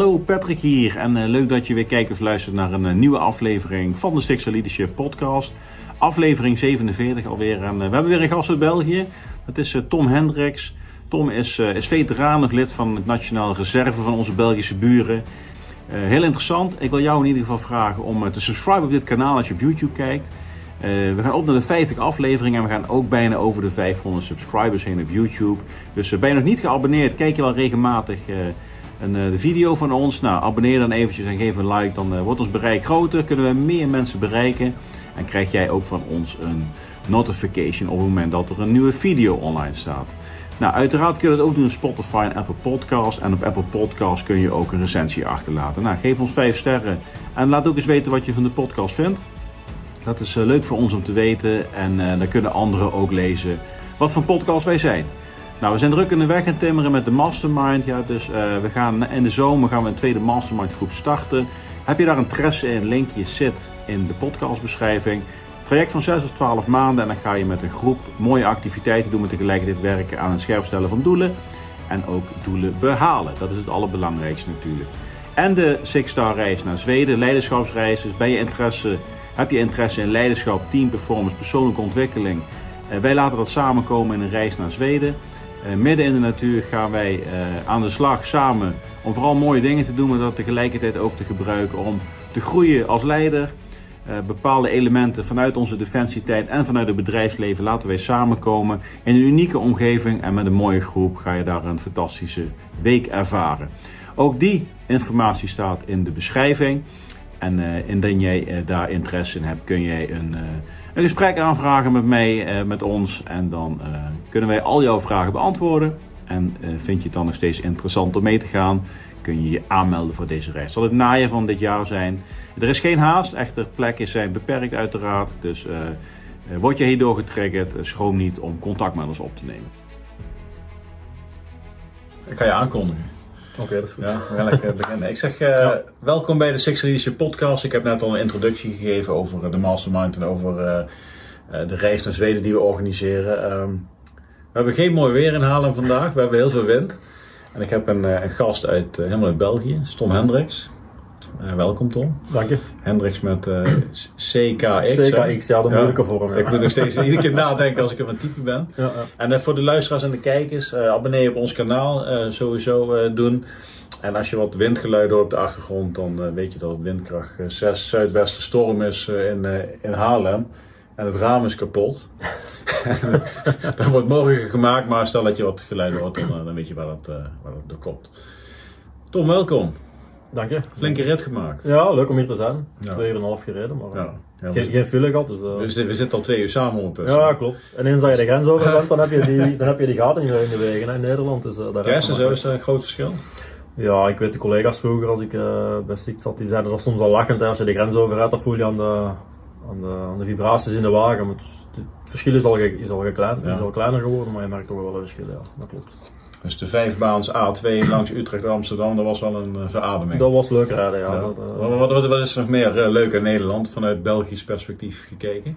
Hallo Patrick hier en uh, leuk dat je weer kijkt of luistert naar een uh, nieuwe aflevering van de Stichtse Leadership Podcast. Aflevering 47 alweer en uh, we hebben weer een gast uit België. Dat is Tom Hendricks. Tom is, is veteraan, lid van het Nationale Reserve van onze Belgische buren. heel interessant. Ik wil jou in ieder geval vragen om te subscriben op dit kanaal als je op YouTube kijkt. we gaan op naar de 50 afleveringen en we gaan ook bijna over de 500 subscribers heen op YouTube. Dus ben je nog niet geabonneerd, kijk je wel regelmatig een, de video van ons. Nou, abonneer dan eventjes en geef een like. Dan uh, wordt ons bereik groter. Kunnen we meer mensen bereiken. En krijg jij ook van ons een notification op het moment dat er een nieuwe video online staat. Nou, uiteraard kun je dat ook doen op Spotify en Apple Podcasts. En op Apple Podcasts kun je ook een recensie achterlaten. Nou, geef ons 5 sterren. En laat ook eens weten wat je van de podcast vindt. Dat is uh, leuk voor ons om te weten. En dan kunnen anderen ook lezen wat voor podcast wij zijn. Nou, we zijn druk in de weg aan timmeren met de mastermind. Ja, dus uh, we gaan in de zomer gaan we een tweede mastermind groep starten. Heb je daar interesse in? Linkje zit in de podcastbeschrijving. Traject van 6 of 12 maanden en dan ga je met een groep mooie activiteiten doen met tegelijkertijd werken aan het scherpstellen van doelen en ook doelen behalen. Dat is het allerbelangrijkste natuurlijk. En de Six Star reis naar Zweden, leiderschapsreis. Dus ben je interesse, heb je interesse in leiderschap, team performance, persoonlijke ontwikkeling? Uh, wij laten dat samenkomen in een reis naar Zweden. Uh, midden in de natuur gaan wij uh, aan de slag samen om vooral mooie dingen te doen, maar dat tegelijkertijd ook te gebruiken om te groeien als leider. Uh, bepaalde elementen vanuit onze defensietijd en vanuit het bedrijfsleven laten wij samenkomen in een unieke omgeving en met een mooie groep ga je daar een fantastische week ervaren. Ook die informatie staat in de beschrijving. En indien jij daar interesse in hebt, kun jij een, een gesprek aanvragen met mij, met ons. En dan kunnen wij al jouw vragen beantwoorden. En uh, vind je het dan nog steeds interessant om mee te gaan, kun je je aanmelden voor deze reis. Zal het najaar van dit jaar zijn. Er is geen haast, echter plekken zijn beperkt uiteraard. Dus word je hierdoor getriggerd, schroom niet om contact met ons op te nemen. Ik ga je aankondigen. Oké, okay, dat is goed. Ja, we gaan lekker beginnen. Ik zeg ja. welkom bij de Six Leadership Podcast. Ik heb net al een introductie gegeven over de Mastermind en over de reis naar Zweden die we organiseren. Um, we hebben geen mooi weer in Haarlem vandaag. We hebben heel veel wind. En ik heb een, een gast uit, helemaal uit België, Tom Hendricks. Uh, welkom Tom. Dank je. Hendricks met uh, CKX. CKX, ja, de moeilijke ja. vorm. Ja. Ik moet nog steeds iedere keer nadenken als ik op een type ben. Ja, en voor de luisteraars en de kijkers, abonneer op ons kanaal. sowieso doen. En als je wat windgeluiden hoort op de achtergrond, dan weet je dat het windkracht 6 zuidwesten storm is in, in Haarlem. En het raam is kapot. dat wordt morgen gemaakt, maar stel dat je wat geluiden hoort, dan, dan weet je waar dat, waar dat door komt. Tom, welkom. Dank je. Flinke rit gemaakt. Ja, leuk om hier te zijn. Ja. Twee uur en een half gereden, maar ja. Ja, geen, geen file gehad. Dus, uh... dus we zitten al twee uur samen ondertussen. Ja, klopt. En eens dat je de grens over bent, dan heb je die, dan heb je die gaten in de wegen hè, in Nederland. Dus, uh, daar en zo is een groot verschil? Ja, ik weet de collega's vroeger, als ik uh, bij Sticht zat, die zeiden dat soms al lachend. Hè, als je de grens over gaat, dan voel je aan de, aan de, aan de vibraties in de wagen. Maar het, het verschil is al, is al, geklein, is al kleiner geworden, maar je merkt toch wel een verschil. Ja, dat klopt. Dus de vijfbaans A2 langs Utrecht Amsterdam, dat was wel een uh, verademing. Dat was leuk rijden, ja. ja. Dat, uh, wat, wat, wat, is nog meer uh, leuk in Nederland vanuit Belgisch perspectief gekeken?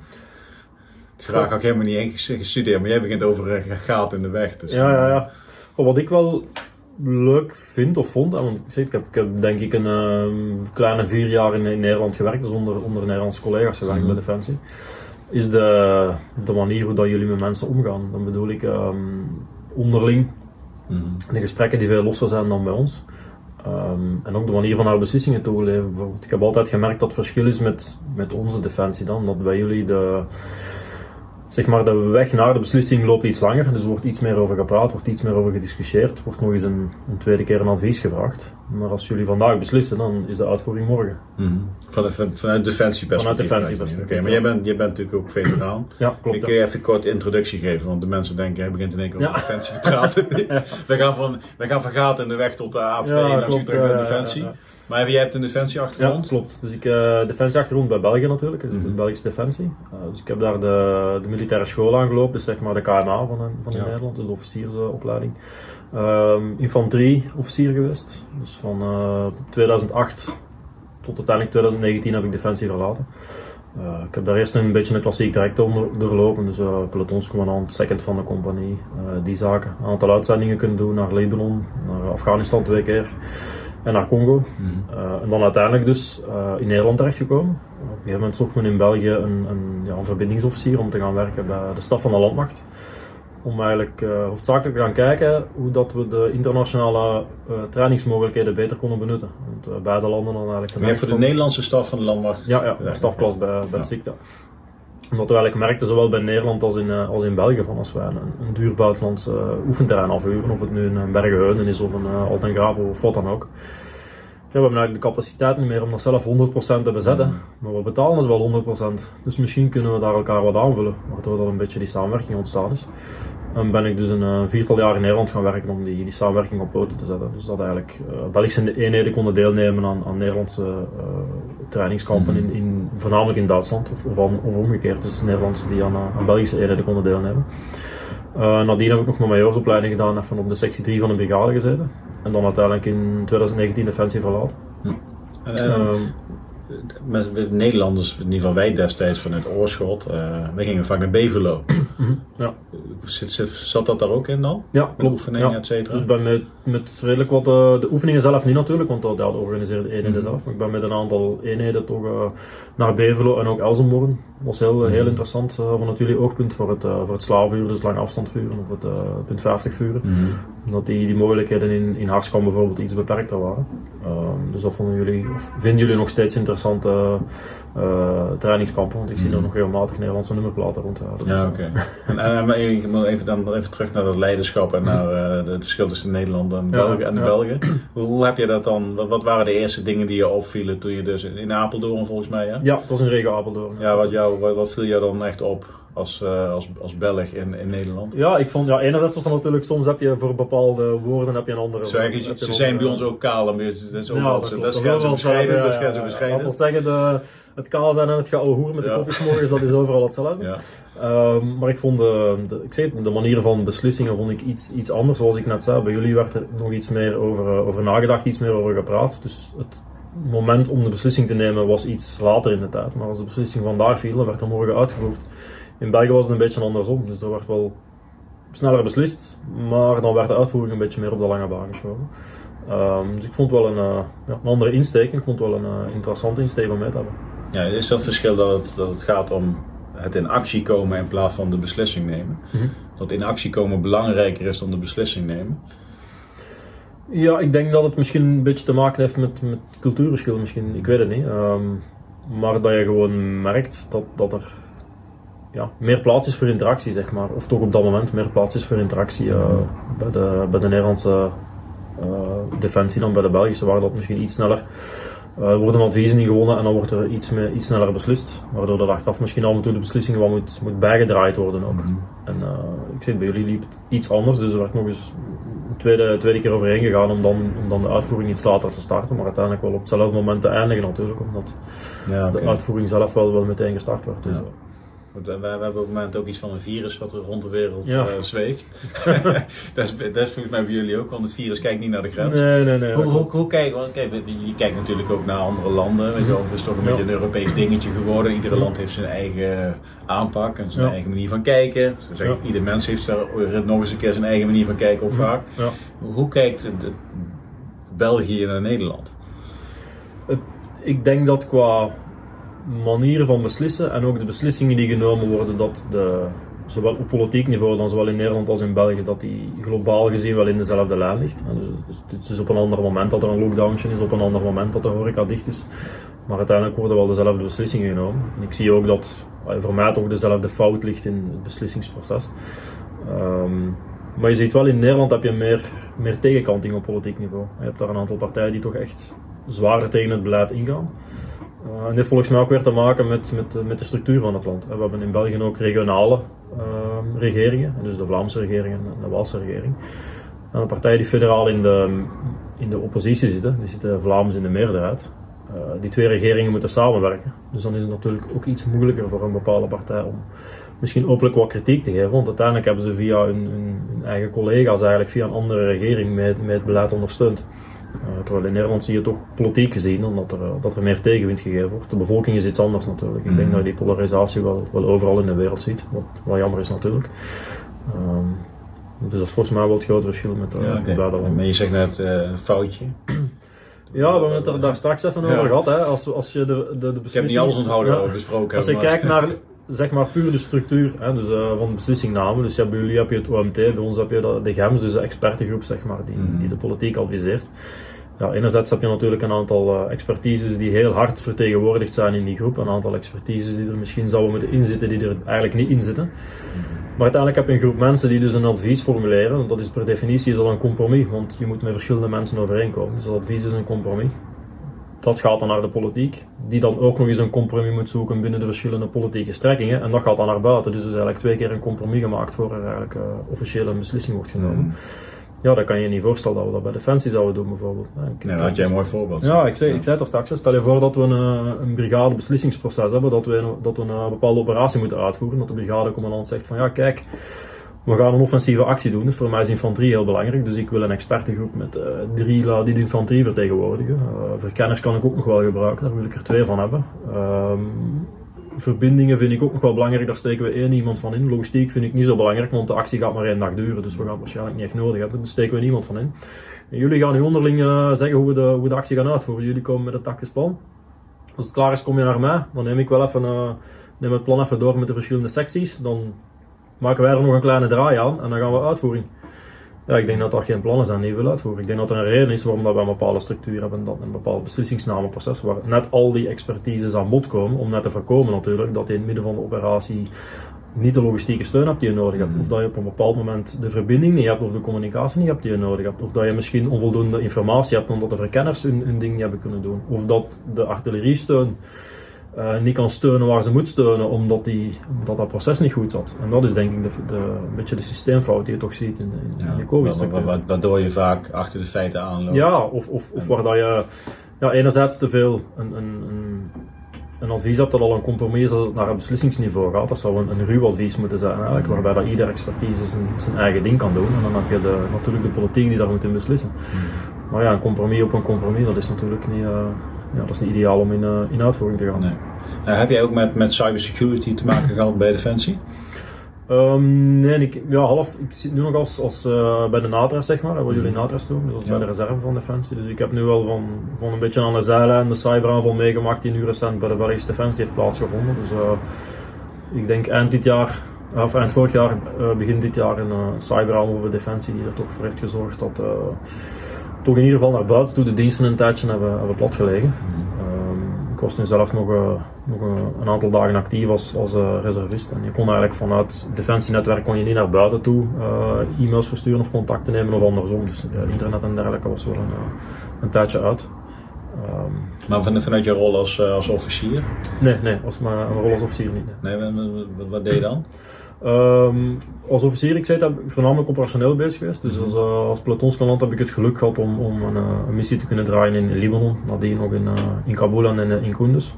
Die vraag had ik helemaal niet gestudeerd, maar jij begint over gaten in de weg. Dus, ja, ja, ja. Oh, wat ik wel leuk vind of vond, want ik, zeg, ik, heb, ik heb denk ik een uh, kleine vier jaar in, in, Nederland gewerkt, dus onder, onder Nederlandse collega's gewerkt mm -hmm. bij Defensie, is de, de manier hoe dat jullie met mensen omgaan. Dan bedoel ik um, onderling, -hmm. de gesprekken die veel losser zijn dan bij ons. Um, en ook de manier van haar beslissingen toeleven. Ik heb altijd gemerkt dat het verschil is met, met onze defensie dan, dat bij jullie de zeg maar, de weg naar de beslissing loopt iets langer. Dus er wordt iets meer over gepraat, wordt iets meer over gediscussieerd. wordt nog eens een, een tweede keer een advies gevraagd. Maar als jullie vandaag beslissen, dan is de uitvoering morgen. Mm -hmm. Vanuit, vanuit defensieperspectief. Vanuit defensieperspectief. Oké, okay, maar jij bent, jij bent natuurlijk ook veteraan. Ja, klopt. Ik kun je even een korte introductie geven, want de mensen denken, hij begint in één keer over ja. defensie te praten. ja. we, gaan van, we gaan van gaten in de weg tot de A2 ja, en dan terug naar defensie. Maar jij hebt een defensieachtergrond? Ja, klopt. Dus ik uh, defensieachtergrond bij België natuurlijk, dus mm -hmm. Belgische defensie. Uh, dus ik heb daar de, de militaire school aangelopen, dus zeg maar de KMA van, van ja. Nederland, dus de officiersopleiding. Um, infanterie officier geweest. Dus van uh, 2008 tot uiteindelijk 2019 heb ik defensie verlaten. Uh, ik heb daar eerst een beetje een klassiek traject onder, doorlopen, dus uh, pelotonscommandant, second van de compagnie, uh, die zaken. Een aantal uitzendingen kunnen doen naar Libanon, naar Afghanistan twee keer. en naar Congo. en dan uiteindelijk dus in Nederland terechtgekomen. Op een gegeven moment zocht men in België een, een, ja, een verbindingsofficier om te gaan werken bij de staf van de landmacht om eigenlijk uh, hoofdzakelijk te gaan kijken hoe dat we de internationale uh, trainingsmogelijkheden beter konden benutten. Want uh, beide landen dan eigenlijk... Je voor de Nederlandse staf van de landmacht? Ja, ja, de stafklas bij, bij ja. SICTA. Omdat we eigenlijk merkten, zowel bij Nederland als in, als in België, van als wij een, een duur buitenlands oefenterrein afhuren, of het nu een Bergenheunen is of een uh, Altengraven of wat dan ook. Ja, we hebben eigenlijk de capaciteit niet meer om dat zelf 100% te bezetten, mm. maar we betalen het wel 100%. Dus misschien kunnen we daar elkaar wat aanvullen, waardoor dat een beetje die samenwerking ontstaan is. En ben ik dus een uh, viertal jaar in Nederland gaan werken om die, die samenwerking op poten te zetten. Dus dat eigenlijk uh, Belgische eenheden konden deelnemen aan, aan Nederlandse uh, trainingskampen, in, in, voornamelijk in Duitsland of, of, of omgekeerd. Dus Nederlandse die aan, aan Belgische eenheden konden deelnemen. nadien heb ik nog mijn majoorsopleiding gedaan, even op de sectie 3 van de brigade gezeten. En dan uiteindelijk in 2019 Defensie verlaten. Hm. Ehm, met, Nederlanders, in ieder geval wij destijds vanuit Oorschot, uh, we gingen vaak naar Mhm, ja. Zit, zit, zat dat daar ook in dan? Ja, klopt. Oefeningen, ja. et cetera? Dus ben met, met redelijk wat, uh, de oefeningen zelf niet natuurlijk, want dat, ja, dat de eenheden mm zelf. Maar ik ben met een aantal eenheden toch uh, naar Beverlo en ook Elsenborn. Dat was heel, mm heel interessant uh, vanuit jullie oogpunt voor het, voor het slaafvuren, dus lang afstand vuren of het punt 50 vuren. Mm Omdat die, die mogelijkheden in, in Harskamp bijvoorbeeld iets beperkter waren. Ehm, dus dat vonden jullie, of vinden jullie nog steeds interessant uh, trainingskampen, want ik zie er nog regelmatig Nederlandse nummerplaten rondhouden. Ja, oké. Okay. en, moet even, dan even terug naar dat leiderschap en naar uh, het verschil tussen Nederland en, België, ja, en de ja. Belgen. Hoe, hoe, heb je dat dan, wat, wat, waren de eerste dingen die je opvielen toen je dus in Apeldoorn volgens mij, hè? Ja, het was een regio Apeldoorn. Ja, wat, jou, wat, wat viel jou dan echt op? als, uh, als, als Belg in, in Nederland? Ja, ik vond, ja, enerzijds was dat natuurlijk, soms heb je voor bepaalde woorden heb je een andere. Zo, je, ze zijn bij ons ook kaal en dat is overal, ja, dat, dat is bescheiden, dat is bescheiden. Dat wil zeggen, de, het kaal zijn en het hoeren met de koffiesmorgens, dat is overal hetzelfde. Ja. Um, maar ik vond de, de, ik zei, de manier van beslissingen vond ik iets, iets anders, zoals ik net zei. Bij jullie werd er nog iets meer over, uh, over nagedacht, iets meer over gepraat. Dus het moment om de beslissing te nemen was iets later in de tijd. Maar als de beslissing vandaag viel, dan werd er morgen uitgevoerd. In België was het een beetje andersom, dus er werd wel sneller beslist, maar dan werd de uitvoering een beetje meer op de lange baan geschoven. Um, dus ik vond wel een, uh, ja, een andere insteek, ik vond wel een uh, interessante insteek om mee te hebben. Ja, is dat verschil dat het, dat het gaat om het in actie komen in plaats van de beslissing nemen? Mm -hmm. Dat in actie komen belangrijker is dan de beslissing nemen? Ja, ik denk dat het misschien een beetje te maken heeft met, met cultuurverschil, misschien, ik weet het niet. Um, maar dat je gewoon merkt dat, dat er ja, meer plaats is voor interactie, zeg maar. Of toch op dat moment meer plaats is voor interactie uh, bij, de, bij de Nederlandse uh, defensie dan bij de Belgische, waar dat misschien iets sneller uh, worden adviezen niet gewonnen en dan wordt er iets, meer, iets sneller beslist. Waardoor er achteraf misschien af en toe de beslissingen wat moet, moet bijgedraaid worden ook. Mm -hmm. En ik zeg bij jullie liep het iets anders, dus er werd nog eens een tweede, tweede keer overheen gegaan om dan, om dan de uitvoering iets later te starten, maar uiteindelijk wel op hetzelfde moment te eindigen natuurlijk, omdat ja, okay. de uitvoering zelf wel, wel meteen gestart werd. Dus, ja. Goed, we, we, hebben op het moment ook iets van een virus wat er rond de wereld ja. uh, zweeft. dat, is, dat is volgens mij bij jullie ook, want het virus kijkt niet naar de grens. Nee, nee, nee. Hoe, hoe, hoe kijk, want kijk, je kijkt natuurlijk ook naar andere landen. Weet je wel, het is toch een ja. beetje een Europees dingetje geworden. Iedere land heeft zijn eigen aanpak en zijn Ja. eigen manier van kijken. Zeggen, Ja. Ieder mens heeft daar nog eens een keer zijn eigen manier van kijken op vaak. Ja. Hoe kijkt België naar Nederland? Ik denk dat qua manieren van beslissen en ook de beslissingen die genomen worden, dat de, zowel op politiek niveau, dan zowel in Nederland als in België, dat die globaal gezien wel in dezelfde lijn ligt. Dus, dus het is op een ander moment dat er een lockdowntje is, op een ander moment dat de horeca dicht is. Maar uiteindelijk worden wel dezelfde beslissingen genomen. En ik zie ook dat eh, voor mij toch dezelfde fout ligt in het beslissingsproces. Um, maar je ziet wel in Nederland heb je meer, meer tegenkanting op politiek niveau. Je hebt daar een aantal partijen die toch echt zwaarder tegen het beleid ingaan. Uh, en dit volgens mij ook weer te maken met, met, met de structuur van het land. We hebben in België ook regionale uh, regeringen, dus de Vlaamse regering en de Waalse regering. En de partijen die federaal in de, in de oppositie zitten, die zitten Vlaams in de meerderheid. Uh, die twee regeringen moeten samenwerken. Dus dan is het natuurlijk ook iets moeilijker voor een bepaalde partij om misschien openlijk wat kritiek te geven. Want uiteindelijk hebben ze via hun, eigen collega's, eigenlijk via een andere regering, met het beleid ondersteund. Uh, terwijl in Nederland zie je toch politiek gezien dan dat er, uh, dat er meer tegenwind gegeven wordt. De bevolking is iets anders natuurlijk. Ik denk dat je die polarisatie wel, wel overal in de wereld ziet, wat wel jammer is natuurlijk. Um, dus dat is volgens mij wel het grote verschil met, uh, ja, okay. Maar je zegt net een foutje. Ja, we hebben het er daar straks even over gehad. Hè. Als, als je de, de, de Ik heb niet alles onthouden we besproken Als je kijkt naar zeg maar puur de structuur hè, dus, eh, van beslissingnamen, dus ja, bij jullie heb je het OMT, bij ons heb je de, de GEMS, dus de expertengroep zeg maar, die, Mhm. die de politiek adviseert. Ja, enerzijds heb je natuurlijk een aantal eh, expertises die heel hard vertegenwoordigd zijn in die groep, een aantal expertises die er misschien zouden moeten inzitten, die er eigenlijk niet in zitten. Maar uiteindelijk heb je een groep mensen die dus een advies formuleren. want Dat is per definitie is al een compromis, want je moet met verschillende mensen overeenkomen. Dus dat advies is een compromis. Dat gaat dan naar de politiek, die dan ook nog eens een compromis moet zoeken binnen de verschillende politieke strekkingen. En dat gaat dan naar buiten. Dus er is eigenlijk twee keer een compromis gemaakt voor er eigenlijk eh, officieel een beslissing wordt genomen. Mhm. Ja, dan kan je je niet voorstellen dat we dat bij Defensie zouden doen bijvoorbeeld. Ja, ik- Nee, dan had jij een mooi voorbeeld. ja, ik zei, ik zei het straks. Stel je voor dat we een, eh, een brigade beslissingsproces hebben, dat we, dat we een bepaalde operatie moeten uitvoeren. Dat de brigadecommandant zegt van ja, kijk, we gaan een offensieve actie doen. Dus voor mij is infanterie heel belangrijk. Dus ik wil een expertengroep met eh, drie die de infanterie vertegenwoordigen. Eh, verkenners kan ik ook nog wel gebruiken, daar wil ik er twee van hebben. Ehm, verbindingen vind ik ook nog wel belangrijk, daar steken we één iemand van in. Logistiek vind ik niet zo belangrijk, want de actie gaat maar één dag duren. Dus we gaan het waarschijnlijk niet echt nodig hebben. Daar steken we niemand van in. Jullie gaan nu onderling eh, zeggen hoe we, de, hoe de actie gaan uitvoeren. Jullie komen met het tactisch plan. Als het klaar is, kom je naar mij. Dan neem ik wel even neem het plan even door met de verschillende secties. Dan maken wij er nog een kleine draai aan en dan gaan we uitvoering. Ja, ik denk dat dat geen plannen zijn die we willen uitvoeren. Ik denk dat er een reden is waarom dat we een bepaalde structuur hebben, dat een bepaald beslissingsnamenproces, waar net al die expertises aan bod komen, om net te voorkomen natuurlijk dat je in het midden van de operatie niet de logistieke steun hebt die je nodig hebt. Of dat je op een bepaald moment de verbinding niet hebt of de communicatie niet hebt die je nodig hebt. Of dat je misschien onvoldoende informatie hebt omdat de verkenners hun, hun ding niet hebben kunnen doen. Of dat de artilleriesteun eh, niet kan steunen waar ze moet steunen omdat, die, omdat dat proces niet goed zat. En dat is denk ik de, de, een beetje de systeemfout die je toch ziet in, in, de COVID-structuur. wa- wa- waardoor je vaak achter de feiten aanloopt. Ja, of, of, of waar dat je ja, enerzijds te veel een, een, een, een advies hebt dat al een compromis is als het naar een beslissingsniveau gaat. Dat zou een, een ruw advies moeten zijn eigenlijk, waarbij dat ieder expertise zijn, zijn eigen ding kan doen. En dan heb je de, natuurlijk de politiek die daar moet in beslissen. Maar ja, een compromis op een compromis, dat is natuurlijk niet, eh, ja, dat is niet ideaal om in, eh, in uitvoering te gaan. Nee. Nou, heb jij ook met, met cybersecurity te maken gehad bij Defensie? Ehm, nee, ik, ja, half. Ik zit nu nog als, als eh, bij de NATRES, zeg maar, waar jullie NATRES doen, dus als bij Ja. de reserve van Defensie. Dus ik heb nu wel van, van een beetje aan de zijlijn de cyberaanval meegemaakt die nu recent bij de Belgische Defensie heeft plaatsgevonden. Dus eh, ik denk eind dit jaar, of eind vorig jaar, eh, begin dit jaar een cyberaanval voor Defensie die er toch voor heeft gezorgd dat eh, toch in ieder geval naar buiten toe de diensten een tijdje hebben, hebben platgelegen. Ehm, ik was nu zelf nog, eh, nog een, aantal dagen actief als, als eh, reservist. En je kon eigenlijk vanuit het defensienetwerk kon je niet naar buiten toe eh, e-mails versturen of contacten nemen of andersom. Dus internet en dergelijke was wel een, een tijdje uit. Ehm, Maar van, vanuit je rol als, als officier? nee, nee, als mijn, mijn rol als officier niet. nee. Wat- wat deed je dan? Ehm, als officier, ik zei heb ik voornamelijk operationeel bezig geweest. Dus als, uh, als pelotonscommandant heb ik het geluk gehad om, om een, uh, een missie te kunnen draaien in, Libanon. Nadien nog in, uh, in Kabul en in, in Kunduz.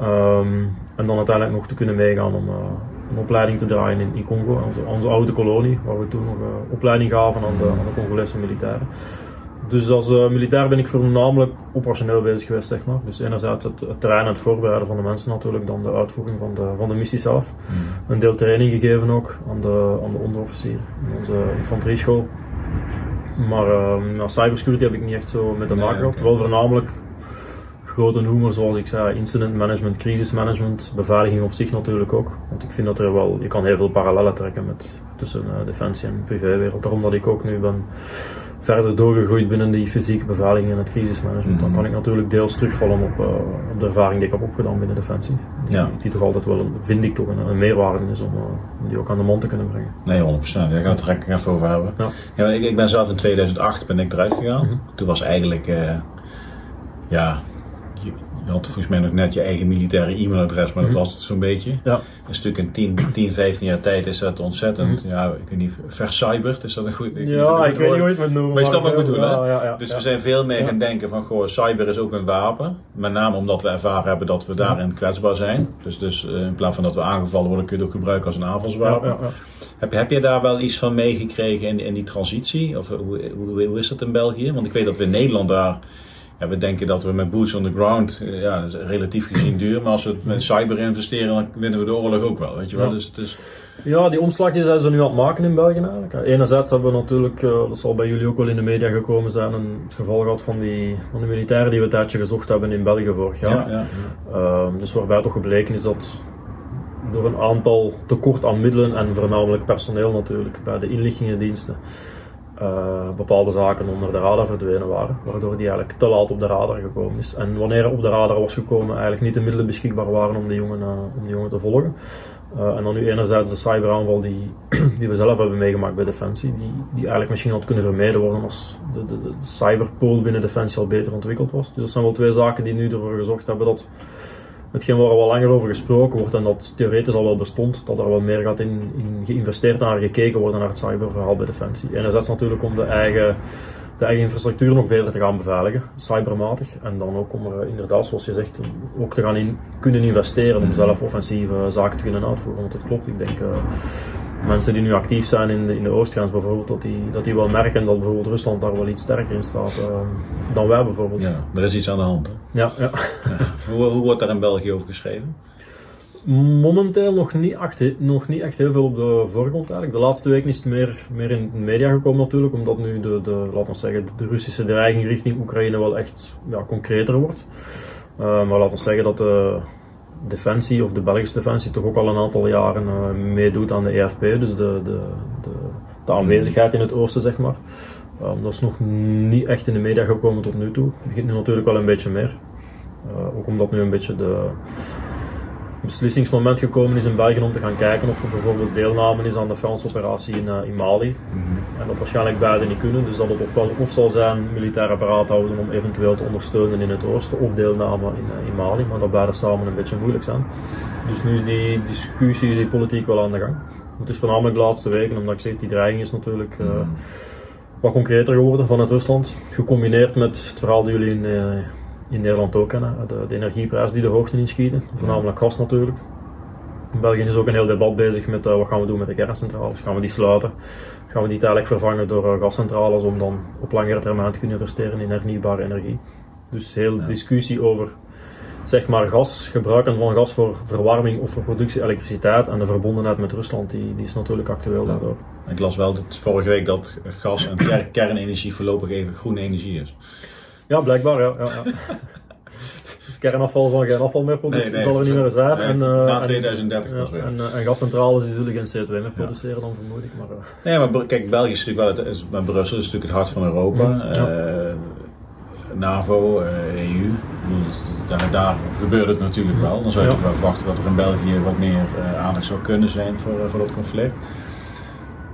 Um, en dan uiteindelijk nog te kunnen meegaan om een opleiding te draaien in, in Congo, onze, onze, oude kolonie, waar we toen nog opleiding gaven aan de, aan de Congolese militairen. Dus als uh, militair ben ik voornamelijk operationeel bezig geweest, zeg maar. Dus enerzijds het, het terrein en het voorbereiden van de mensen natuurlijk, dan de uitvoering van de, van de missie zelf. Mm. Een deel training gegeven ook aan de, aan de onderofficier in onze infanterieschool. Maar uh, ja, cybersecurity heb ik niet echt zo met de maken gehad. Okay. Wel voornamelijk grote noemen zoals ik zei, incident management, crisismanagement, beveiliging op zich natuurlijk ook. Want ik vind dat er wel, je kan heel veel parallellen trekken met, tussen uh, defensie en privéwereld. Daarom dat ik ook nu ben verder doorgegroeid binnen die fysieke beveiliging en het crisismanagement, dan kan ik natuurlijk deels terugvallen op, uh, op de ervaring die ik heb opgedaan binnen Defensie. Die, ja. die toch altijd wel, vind ik toch, een, een meerwaarde is om, uh, om, die ook aan de man te kunnen brengen. Nee, 100%. Daar gaan we het er even over hebben. Ja. ja ik, ik, ben zelf in 2008 ben ik eruit gegaan. Mhm. Mm -hmm. Toen was eigenlijk, uh, ja, je, had volgens mij nog net je eigen militaire e-mailadres, maar Mhm. dat was het zo'n beetje. Ja. Is natuurlijk in 10, 10, 15 jaar tijd is dat ontzettend, Mhm. ja, ik weet niet, vercyberd, is dat een goed ik Ja, ik weet niet hoe je het moet noemen. Maar je snapt wat ik bedoel, ja, ja, Dus we zijn veel meer gaan denken van, goh, cyber is ook een wapen. Met name omdat we ervaren hebben dat we daarin kwetsbaar zijn. Dus, dus uh, in plaats van dat we aangevallen worden, kun je het ook gebruiken als een aanvalswapen. Ja, ja, ja. Heb, heb je daar wel iets van meegekregen in, in die transitie? Of hoe, hoe, hoe is dat in België? Want ik weet dat we in Nederland daar Ja, we denken dat we met boots on the ground, eh, ja, dat is relatief gezien duur, maar als we het met cyber investeren, dan winnen we de oorlog ook wel, weet je wel. Ja. Dus het is, Ja, die omslagjes zijn ze nu aan het maken in België eigenlijk. Enerzijds hebben we natuurlijk, eh, dat zal bij jullie ook wel in de media gekomen zijn, een, het geval gehad van die, van de militairen die we een tijdje gezocht hebben in België vorig jaar. ja, ja, Ehm, dus waarbij toch gebleken is dat door een aantal tekort aan middelen en voornamelijk personeel natuurlijk bij de inlichtingendiensten eh, bepaalde zaken onder de radar verdwenen waren, waardoor die eigenlijk te laat op de radar gekomen is. En wanneer er op de radar was gekomen, eigenlijk niet de middelen beschikbaar waren om die jongen, eh, om die jongen te volgen. Eh, en dan nu enerzijds de cyberaanval die, die we zelf hebben meegemaakt bij Defensie, die, die eigenlijk misschien had kunnen vermeden worden als de, de, de cyberpool binnen Defensie al beter ontwikkeld was. Dus dat zijn wel twee zaken die nu ervoor gezorgd hebben dat hetgeen waar er wel langer over gesproken wordt en dat theoretisch al wel bestond, dat er wel meer gaat in, in geïnvesteerd naar gekeken worden naar het cyberverhaal bij Defensie. Enerzijds natuurlijk om de eigen, de eigen infrastructuur nog beter te gaan beveiligen, cybermatig. En dan ook om er eh, inderdaad, zoals je zegt, ook te gaan in, kunnen investeren om zelf offensieve zaken te kunnen uitvoeren. Want het klopt, ik denk uh, mensen die nu actief zijn in de, in de Oostgrens bijvoorbeeld, dat die, dat die wel merken dat bijvoorbeeld Rusland daar wel iets sterker in staat uh, dan wij bijvoorbeeld. ja, er is iets aan de hand. Hè? ja, ja. Hoe, hoe wordt daar in België over geschreven? Momenteel nog niet, echt, nog niet echt heel veel op de voorgrond eigenlijk. De laatste weken is het meer, meer in de media gekomen natuurlijk, omdat nu de, de, laten we zeggen, de Russische dreiging richting Oekraïne wel echt ja, concreter wordt. Uh, maar laten we zeggen dat de Defensie, of de Belgische Defensie, toch ook al een aantal jaren uh, meedoet aan de EFP, dus de, de, de, aanwezigheid in het oosten, zeg maar. Um, dat is nog niet echt in de media gekomen tot nu toe. Het begint nu natuurlijk wel een beetje meer. Uh, ook omdat nu een beetje de beslissingsmoment gekomen is in België om te gaan kijken of er bijvoorbeeld deelname is aan de Franse operatie in, uh, in Mali. Mm -hmm. En dat waarschijnlijk beide niet kunnen. Dus dat het ofwel of zal zijn militair apparaat houden om eventueel te ondersteunen in het oosten of deelname in, uh, in Mali. Maar dat beide samen een beetje moeilijk zijn. Dus nu is die discussie, die politiek wel aan de gang. Het is voornamelijk de laatste weken, omdat ik zeg, die dreiging is natuurlijk mm -hmm. wat concreter geworden vanuit Rusland. Gecombineerd met het verhaal dat jullie in in Nederland ook kennen. De, de energieprijzen die de hoogte inschieten, voornamelijk gas natuurlijk. In België is ook een heel debat bezig met uh, wat gaan we doen met de kerncentrales. Gaan we die sluiten? Gaan we die tijdelijk vervangen door uh, gascentrales om dan op langere termijn te kunnen investeren in hernieuwbare energie? Dus heel ja. discussie over zeg maar gas, gebruiken van gas voor verwarming of voor productie elektriciteit en de verbondenheid met Rusland, die, die is natuurlijk actueel ja. daardoor. Ik las wel dat vorige week dat gas en ker kernenergie voorlopig even groene energie is. Ja, blijkbaar, ja. ja, ja. Kernafval zal geen afval meer produceren, nee, nee, zal er niet meer zijn. Nee, en, uh, na 2030 en, pas weer. En, uh, en gascentrales die zullen geen CO2 meer produceren, dan vermoed ik. Maar, uh. Nee, maar kijk, België is natuurlijk wel, het, is, maar Brussel is natuurlijk het hart van Europa. Ja. NAVO, EU. Daar, daar, gebeurt het natuurlijk wel. Dan zou je ja. toch wel verwachten dat er in België wat meer aandacht zou kunnen zijn voor, voor dat conflict.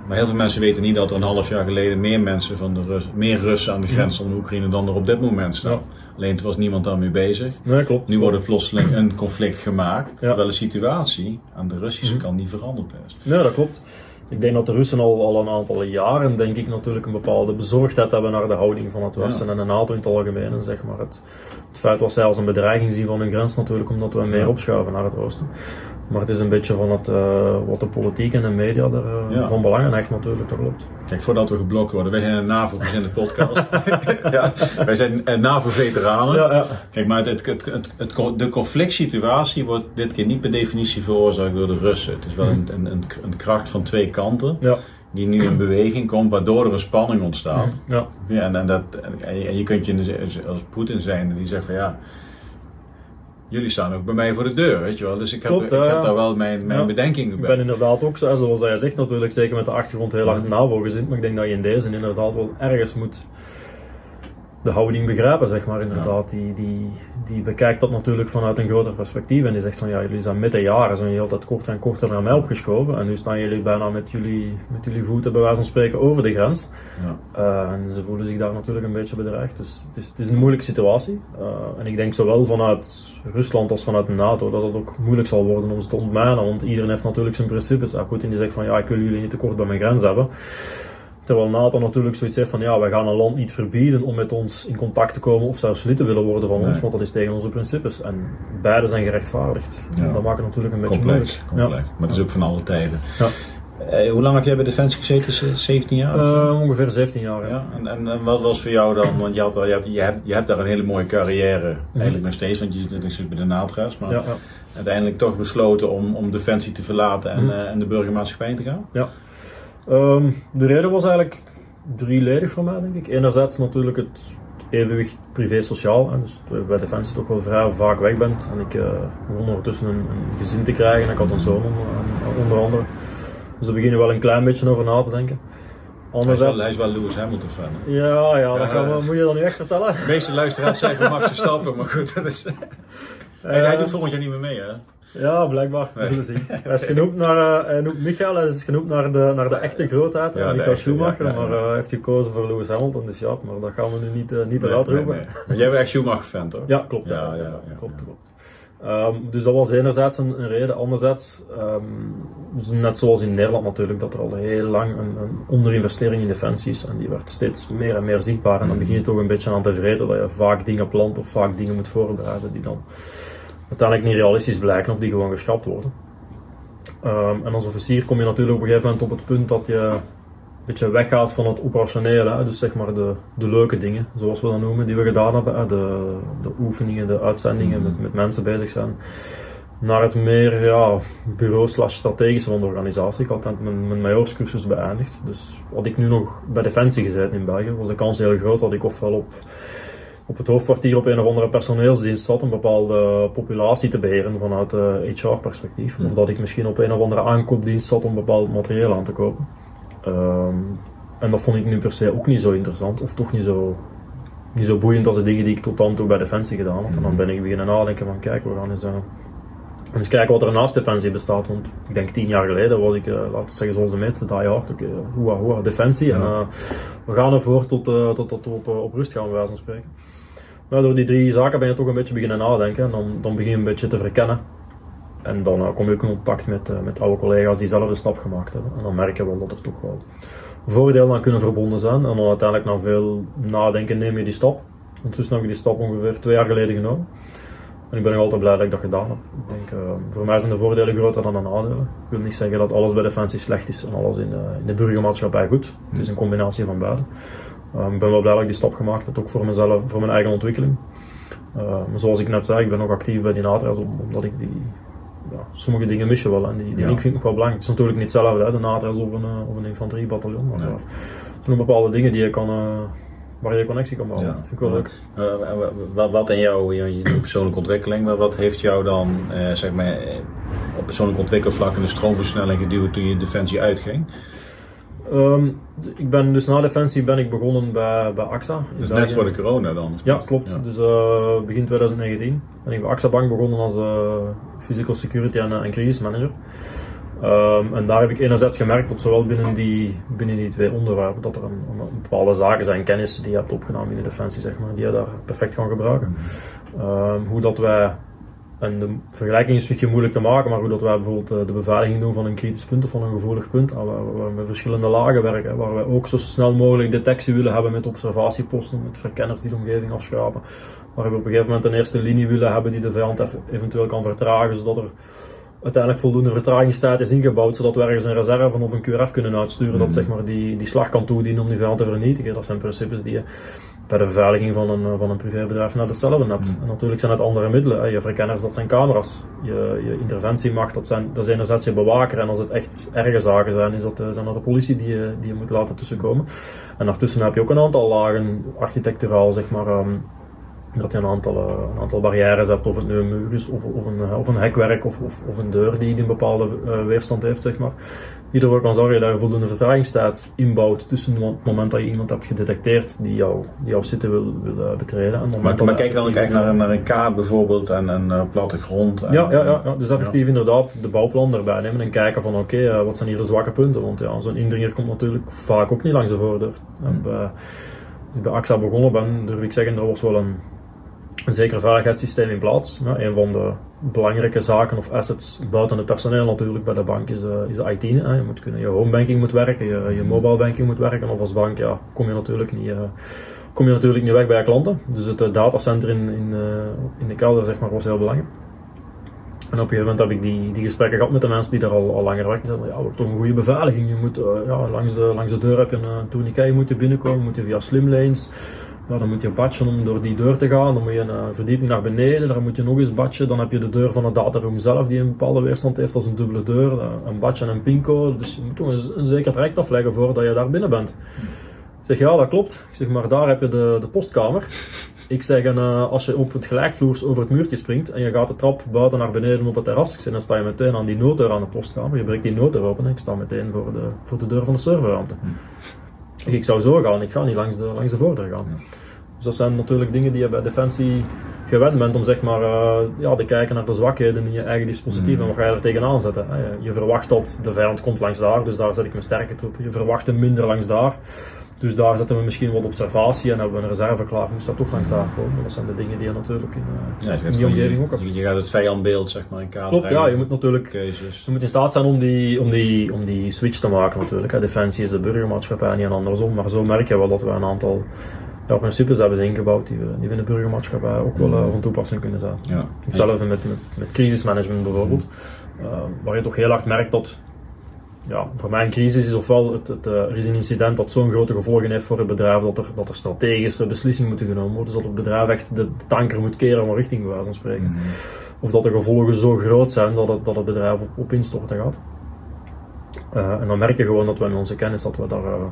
Maar heel veel mensen weten niet dat er een half jaar geleden meer mensen van de Rus, meer Russen aan de grens van Oekraïne dan er op dit moment staan. Ja. Alleen toen was niemand daarmee bezig. Nee, klopt. Nu wordt er plotseling een conflict gemaakt, ja. terwijl de situatie aan de Russische kant niet veranderd is. Nee, dat klopt. Ik denk dat de Russen al, al een aantal jaren, denk ik, natuurlijk een bepaalde bezorgdheid hebben naar de houding van het Westen ja. en de NATO in het algemeen. En zeg maar het, het feit wat zij als een bedreiging zien van hun grens natuurlijk, omdat we meer opschuiven naar het oosten. Maar het is een beetje van het, uh, wat de politiek en de media er uh, ja. van belangen echt natuurlijk, dat klopt. Kijk, voordat we geblokt worden, wij zijn een NAVO, we zijn de podcast. ja, wij zijn uh, NAVO-veteranen. Ja, ja. Kijk, maar het, het, het, het, de conflict situatie wordt dit keer niet per definitie veroorzaakt door de Russen. Het is wel een, een, een, een kracht van twee kanten. Ja die nu in beweging komt, waardoor er een spanning ontstaat. Ja. ja en, en, dat, en, en je kunt je als Poetin zijn, die zegt van ja, jullie staan ook bij mij voor de deur, weet je wel. Dus ik heb, Klopt, ik heb daar wel mijn, mijn ja. bedenkingen bij. Ik ben inderdaad ook, zo, zoals hij zegt natuurlijk, zeker met de achtergrond heel hard NAVO gezien, maar ik denk dat je in deze inderdaad wel ergens moet de houding begrijpen, zeg maar, inderdaad. Ja. Die, die, die bekijkt dat natuurlijk vanuit een groter perspectief en die zegt van, ja, jullie zijn midden jaren, zijn jullie altijd korter en korter naar mij opgeschoven en nu staan jullie bijna met jullie, met jullie voeten, bij wijze van spreken, over de grens. Ja. Uh, en ze voelen zich daar natuurlijk een beetje bedreigd. Dus het is, het is een moeilijke situatie. Uh, en ik denk zowel vanuit Rusland als vanuit de NATO dat het ook moeilijk zal worden om ze te ontmijnen, want iedereen heeft natuurlijk zijn principes. Uh, Poetin die zegt van, ja, ik wil jullie niet te kort bij mijn grens hebben. Terwijl NATO natuurlijk zoiets heeft van ja, wij gaan een land niet verbieden om met ons in contact te komen of zelfs lid te willen worden van Nee. ons, want dat is tegen onze principes. En beide zijn gerechtvaardigd. Ja. Dat maakt het natuurlijk een beetje Complex, complex. Maar het is ook van alle tijden. Ja. Eh, hoe lang heb jij bij Defensie gezeten? 17 jaar? Uh, ongeveer 17 jaar. Ja. Ja, en, en, en wat was voor jou dan, want je, had, al- je, had, je, hebt, je hebt daar een hele mooie carrière, eigenlijk nog steeds, want je zit natuurlijk bij de Natras, maar Ja, ja. uiteindelijk toch besloten om, om Defensie te verlaten en, Mhm. eh, en de burgermaatschappij te gaan? Ehm, de reden was eigenlijk drieledig voor mij, denk ik. Enerzijds natuurlijk het evenwicht privé-sociaal. Dus bij Defensie toch wel vrij vaak weg bent. En ik eh, begon ondertussen een, een gezin te krijgen. En ik had een zoon onder, onder andere. Dus daar begin je wel een klein beetje over na te denken. Hij is, wel, Anderzijds... hij is wel Lewis Hamilton fan. hè? Ja, ja, dat gaan we, moet je dan nu echt vertellen? De meeste luisteraars zeggen Max Verstappen, maar goed, dat is... Hey, hij Eh, doet volgend jaar niet meer mee, hè? Ja, blijkbaar. We zullen zien. Hij is genoemd naar, eh, hij noemt Michael, hij is genoemd naar de, naar de echte grootheid, Ja, Michael Schumacher, ja, ja, ja. maar eh, hij heeft gekozen voor Lewis Hamilton, dus ja, maar dat gaan we nu niet, eh, niet Nee, nee, roepen. nee. Jij bent echt Schumacher-fan, toch? Ja, klopt. Ja, Ja, ja, ja, klopt, klopt. Ehm, dus dat was enerzijds een, een reden. Anderzijds, ehm, dus net zoals in Nederland natuurlijk, dat er al heel lang een, een onderinvestering in defensie is. En die werd steeds meer en meer zichtbaar. En dan begin je toch een beetje aan te vreten dat je vaak dingen plant of vaak dingen moet voorbereiden die dan uiteindelijk niet realistisch blijken of die gewoon geschrapt worden. Ehm, en als officier kom je natuurlijk op een gegeven moment op het punt dat je een beetje weggaat van het operationele, dus zeg maar de, de leuke dingen, zoals we dat noemen, die we gedaan hebben, de, de oefeningen, de uitzendingen, met, met mensen bezig zijn, naar het meer ja, bureau slash strategische van de organisatie. Ik had mijn, mijn majoorscursus beëindigd, dus had ik nu nog bij Defensie gezeten in België, was de kans heel groot dat ik ofwel op, op het hoofdkwartier op een of andere personeelsdienst zat, een bepaalde populatie te beheren vanuit HR-perspectief, of dat ik misschien op een of andere aankoopdienst zat om bepaald materieel aan te kopen. Ehm, en dat vond ik nu per se ook niet zo interessant, of toch niet zo, niet zo boeiend als de dingen die ik tot dan toe bij Defensie gedaan had. En dan ben ik beginnen nadenken van kijk, we gaan eens, eh, eens kijken wat er naast Defensie bestaat. Want ik denk tien jaar geleden was ik, eh, laten we zeggen zoals de meeste, die hard, oké, Defensie. En eh, we gaan ervoor tot, eh, tot, tot, op, eh, op rust gaan, bij wijze van spreken. Maar door die drie zaken ben je toch een beetje beginnen nadenken en dan, dan begin je een beetje te verkennen. En dan eh, kom je ook in contact met, eh, met oude collega's die zelf de stap gemaakt hebben. En dan merk je wel dat er toch wel voordelen aan kunnen verbonden zijn. En dan uiteindelijk na veel nadenken neem je die stap. Ondertussen heb ik die stap ongeveer twee jaar geleden genomen. En ik ben nog altijd blij dat ik dat gedaan heb. Ik denk, eh, voor mij zijn de voordelen groter dan de nadelen. Ik wil niet zeggen dat alles bij Defensie slecht is en alles in de, in de burgermaatschappij goed. Het is een combinatie van beide. Eh, ik ben wel blij dat ik die stap gemaakt heb, ook voor mezelf, voor mijn eigen ontwikkeling. Eh, maar zoals ik net zei, ik ben nog actief bij die NATRA's, om- omdat ik die, ja, sommige dingen mis je wel en die, die Ja. link vind ik nog wel belangrijk. Het is natuurlijk niet hetzelfde, hè, de of een, eh, of een infanteriebataljon, maar ja, er zijn bepaalde dingen die je kan, eh, waar je connectie kan bouwen. Ja. Dat vind ik wel leuk. Wat, wat in jouw persoonlijke ontwikkeling, maar wat heeft jou dan eh, zeg maar, op persoonlijk ontwikkelvlak in de stroomversnelling geduwd toen je Defensie uitging? Ehm, ik ben dus na Defensie ben ik begonnen bij, bij AXA. Dus België. net voor de corona dan? of Ja, klopt. Ja. Dus eh, begin 2019 ben ik bij AXA Bank begonnen als eh, physical security en, eh, en crisismanager. Ehm, en daar heb ik enerzijds gemerkt dat zowel binnen die, binnen die twee onderwerpen dat er een, een bepaalde zaken zijn, kennis die je hebt opgenomen binnen Defensie, zeg maar, die je daar perfect kan gebruiken. Ehm, hoe dat wij, en de vergelijking is een beetje moeilijk te maken, maar hoe dat wij bijvoorbeeld eh, de beveiliging doen van een kritisch punt of van een gevoelig punt, en waar, we met verschillende lagen werken, waar wij ook zo snel mogelijk detectie willen hebben met observatieposten, met verkenners die de omgeving afschrapen, waar we op een gegeven moment een eerste linie willen hebben die de vijand eventueel kan vertragen, zodat er uiteindelijk voldoende vertragingstijd is ingebouwd, zodat we ergens een reserve of een QRF kunnen uitsturen dat zeg maar, die, die slag kan toedienen om die vijand te vernietigen. Dat zijn principes die je bij de beveiliging van een, van een privébedrijf net hetzelfde hebt. En natuurlijk zijn het andere middelen. Je verkenners, dat zijn camera's. Je, je interventiemacht, dat, zijn, dat is enerzijds je bewaker. En als het echt erge zaken zijn, is dat, eh, zijn dat de politie die je, die je moet laten tussenkomen. En daartussen heb je ook een aantal lagen, architecturaal zeg maar, ehm, dat je een aantal, eh, een aantal barrières hebt, of het nu een muur is, of, of, een, eh, of een hekwerk, of, of, of een deur die een bepaalde eh, weerstand heeft, zeg maar. Die ervoor kan zorgen dat je voldoende vertragingstijd inbouwt tussen het moment dat je iemand hebt gedetecteerd die, jou, die jouw zitten wil, wil eh, betreden. En Maar, maar kijk dan in- naar, een- naar een kaart bijvoorbeeld en een eh, platte grond. En, ja, ja, ja, ja, dus effectief inderdaad de bouwplan erbij nemen en kijken van oké, eh, wat zijn hier de zwakke punten? Want ja, zo'n indringer komt natuurlijk vaak ook niet langs de voordeur. En bij, als ik bij AXA begonnen ben, durf ik zeggen, er was wel een, een zeker veiligheidssysteem in plaats. Ja, een van de belangrijke zaken of assets buiten het personeel natuurlijk bij de bank is, eh, is de IT. Hè. Je, moet kunnen, je homebanking moet werken, je, je mobile banking moet werken. Of als bank ja, kom, je natuurlijk niet, eh, kom je natuurlijk niet weg bij je klanten. Dus het eh, datacenter in, in, in de kelder zeg maar, was heel belangrijk. En op een gegeven moment heb ik die, die gesprekken gehad met de mensen die daar al, al langer werken. Zeiden, ja, hebben toch een goede beveiliging. Je moet, ja, langs, de, langs de deur heb je een, een tourniquet, je moet binnenkomen, moet je via slimlanes. Ja, dan moet je badgen om door die deur te gaan. Dan moet je een uh, verdieping naar beneden, daar moet je nog eens badgen. Dan heb je de deur van het dataroom zelf, die een bepaalde weerstand heeft als een dubbele deur. Uh, een badge en een pincode. Dus je moet toch een, zeker traject afleggen voordat je daar binnen bent. Ik zeg, ja, dat klopt. Ik zeg, maar daar heb je de, de postkamer. Ik zeg, en, uh, als je op het gelijkvloers over het muurtje springt en je gaat de trap buiten naar beneden op het terras, dan sta je meteen aan die nooddeur aan de postkamer. Je breekt die nooddeur open en ik sta meteen voor de, voor de deur van de serverruimte. Ik, zou zo gaan, ik ga niet langs de, langs de voordeur gaan. Dus dat zijn natuurlijk dingen die je bij Defensie gewend bent om zeg maar uh, ja, te kijken naar de zwakheden in je eigen dispositief en wat ga je er tegenaan zetten. Je verwacht dat de vijand komt langs daar, dus daar zet ik mijn sterke troepen. Je verwacht hem minder langs daar. Dus daar zetten we misschien wat observatie en hebben we een reserve klaar. Moest dat toch langs daar komen. Dat zijn de dingen die je natuurlijk in, uh, ja, je in die omgeving ook hebt. Je, je, gaat het vijandbeeld zeg maar in kaart Klopt, ja. Je moet natuurlijk keuzes. je moet in staat zijn om die, om die, om die switch te maken natuurlijk. Hè. Defensie is de burgermaatschappij niet en andersom. Maar zo merk je wel dat we een aantal ja, principes hebben ze ingebouwd die we, die we in de burgermaatschappij ook wel uh, van toepassing kunnen zijn. Ja. Hetzelfde met, met, met crisismanagement bijvoorbeeld. Uh, waar je toch heel hard merkt dat ja, voor mij een crisis is ofwel het, het, uh, er is een incident dat zo'n grote gevolgen heeft voor het bedrijf dat er, dat er strategische beslissingen moeten genomen worden. Dus dat het bedrijf echt de, tanker moet keren van richting, bij van spreken. Mhm. Of dat de gevolgen zo groot zijn dat het, dat het bedrijf op, op instorten gaat. Uh, en dan merk je gewoon dat we in onze kennis dat we daar, uh,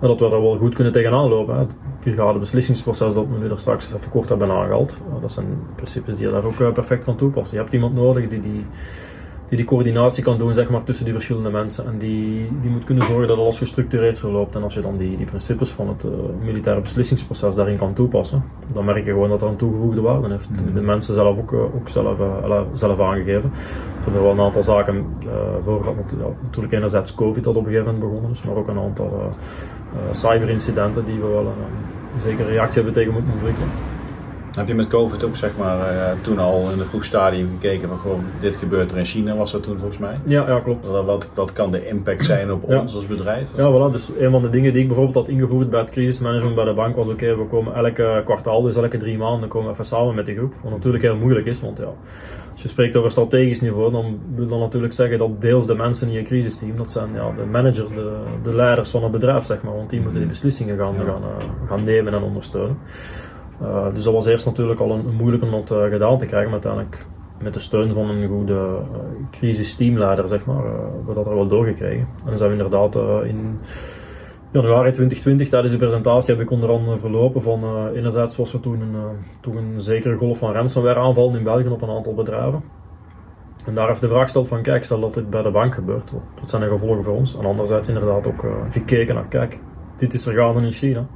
dat we daar wel goed kunnen tegenaan lopen. Hè. Het brigade beslissingsproces dat we nu daar straks even kort hebben aangehaald. dat zijn principes die je daar ook perfect kan toepassen. Je hebt iemand nodig die die die die coördinatie kan doen zeg maar, tussen die verschillende mensen. En die, die moet kunnen zorgen dat alles gestructureerd verloopt. En als je dan die, die principes van het uh, militaire beslissingsproces daarin kan toepassen, dan merk je gewoon dat er een toegevoegde waarde heeft. Mm. De mensen zelf ook, uh, ook zelf, uh, zelf aangegeven. Er hebben wel een aantal zaken voor gehad. Ja, natuurlijk enerzijds COVID dat op een gegeven moment begonnen is, maar ook een aantal cyberincidenten die we wel een, een zekere reactie hebben tegen moeten ontwikkelen. Heb je met COVID ook zeg maar uh, toen al in een vroeg stadium gekeken van gewoon dit gebeurt er in China was dat toen volgens mij? Ja, ja klopt. Wat, wat, wat kan de impact zijn op ja. ons als bedrijf? Ja, voilà. Dus een van de dingen die ik bijvoorbeeld had ingevoerd bij het crisismanagement bij de bank was oké, okay, we komen elke kwartaal, dus elke drie maanden komen we even samen met de groep. Wat natuurlijk heel moeilijk is, want ja, als je spreekt over strategisch niveau, dan wil dat natuurlijk zeggen dat deels de mensen in je crisisteam, dat zijn ja, de managers, de, de leiders van het bedrijf zeg maar, want die moeten die beslissingen gaan, Ja. gaan, uh, gaan nemen en ondersteunen. Uh, dus dat was eerst natuurlijk al een, moeilijk om dat uh, gedaan te krijgen, maar uiteindelijk met de steun van een goede uh, crisisteamleider, zeg maar, we dat er wel doorgekregen. En dan zijn we inderdaad in januari 2020 tijdens de presentatie heb ik onder andere verlopen van enerzijds was er toen een, toen een zekere golf van ransomware aanvallen in België op een aantal bedrijven. En daar heeft de vraag gesteld van kijk, stel dat dit bij de bank gebeurt, wat zijn de gevolgen voor ons? En anderzijds inderdaad ook gekeken naar kijk, dit is er gaande in China.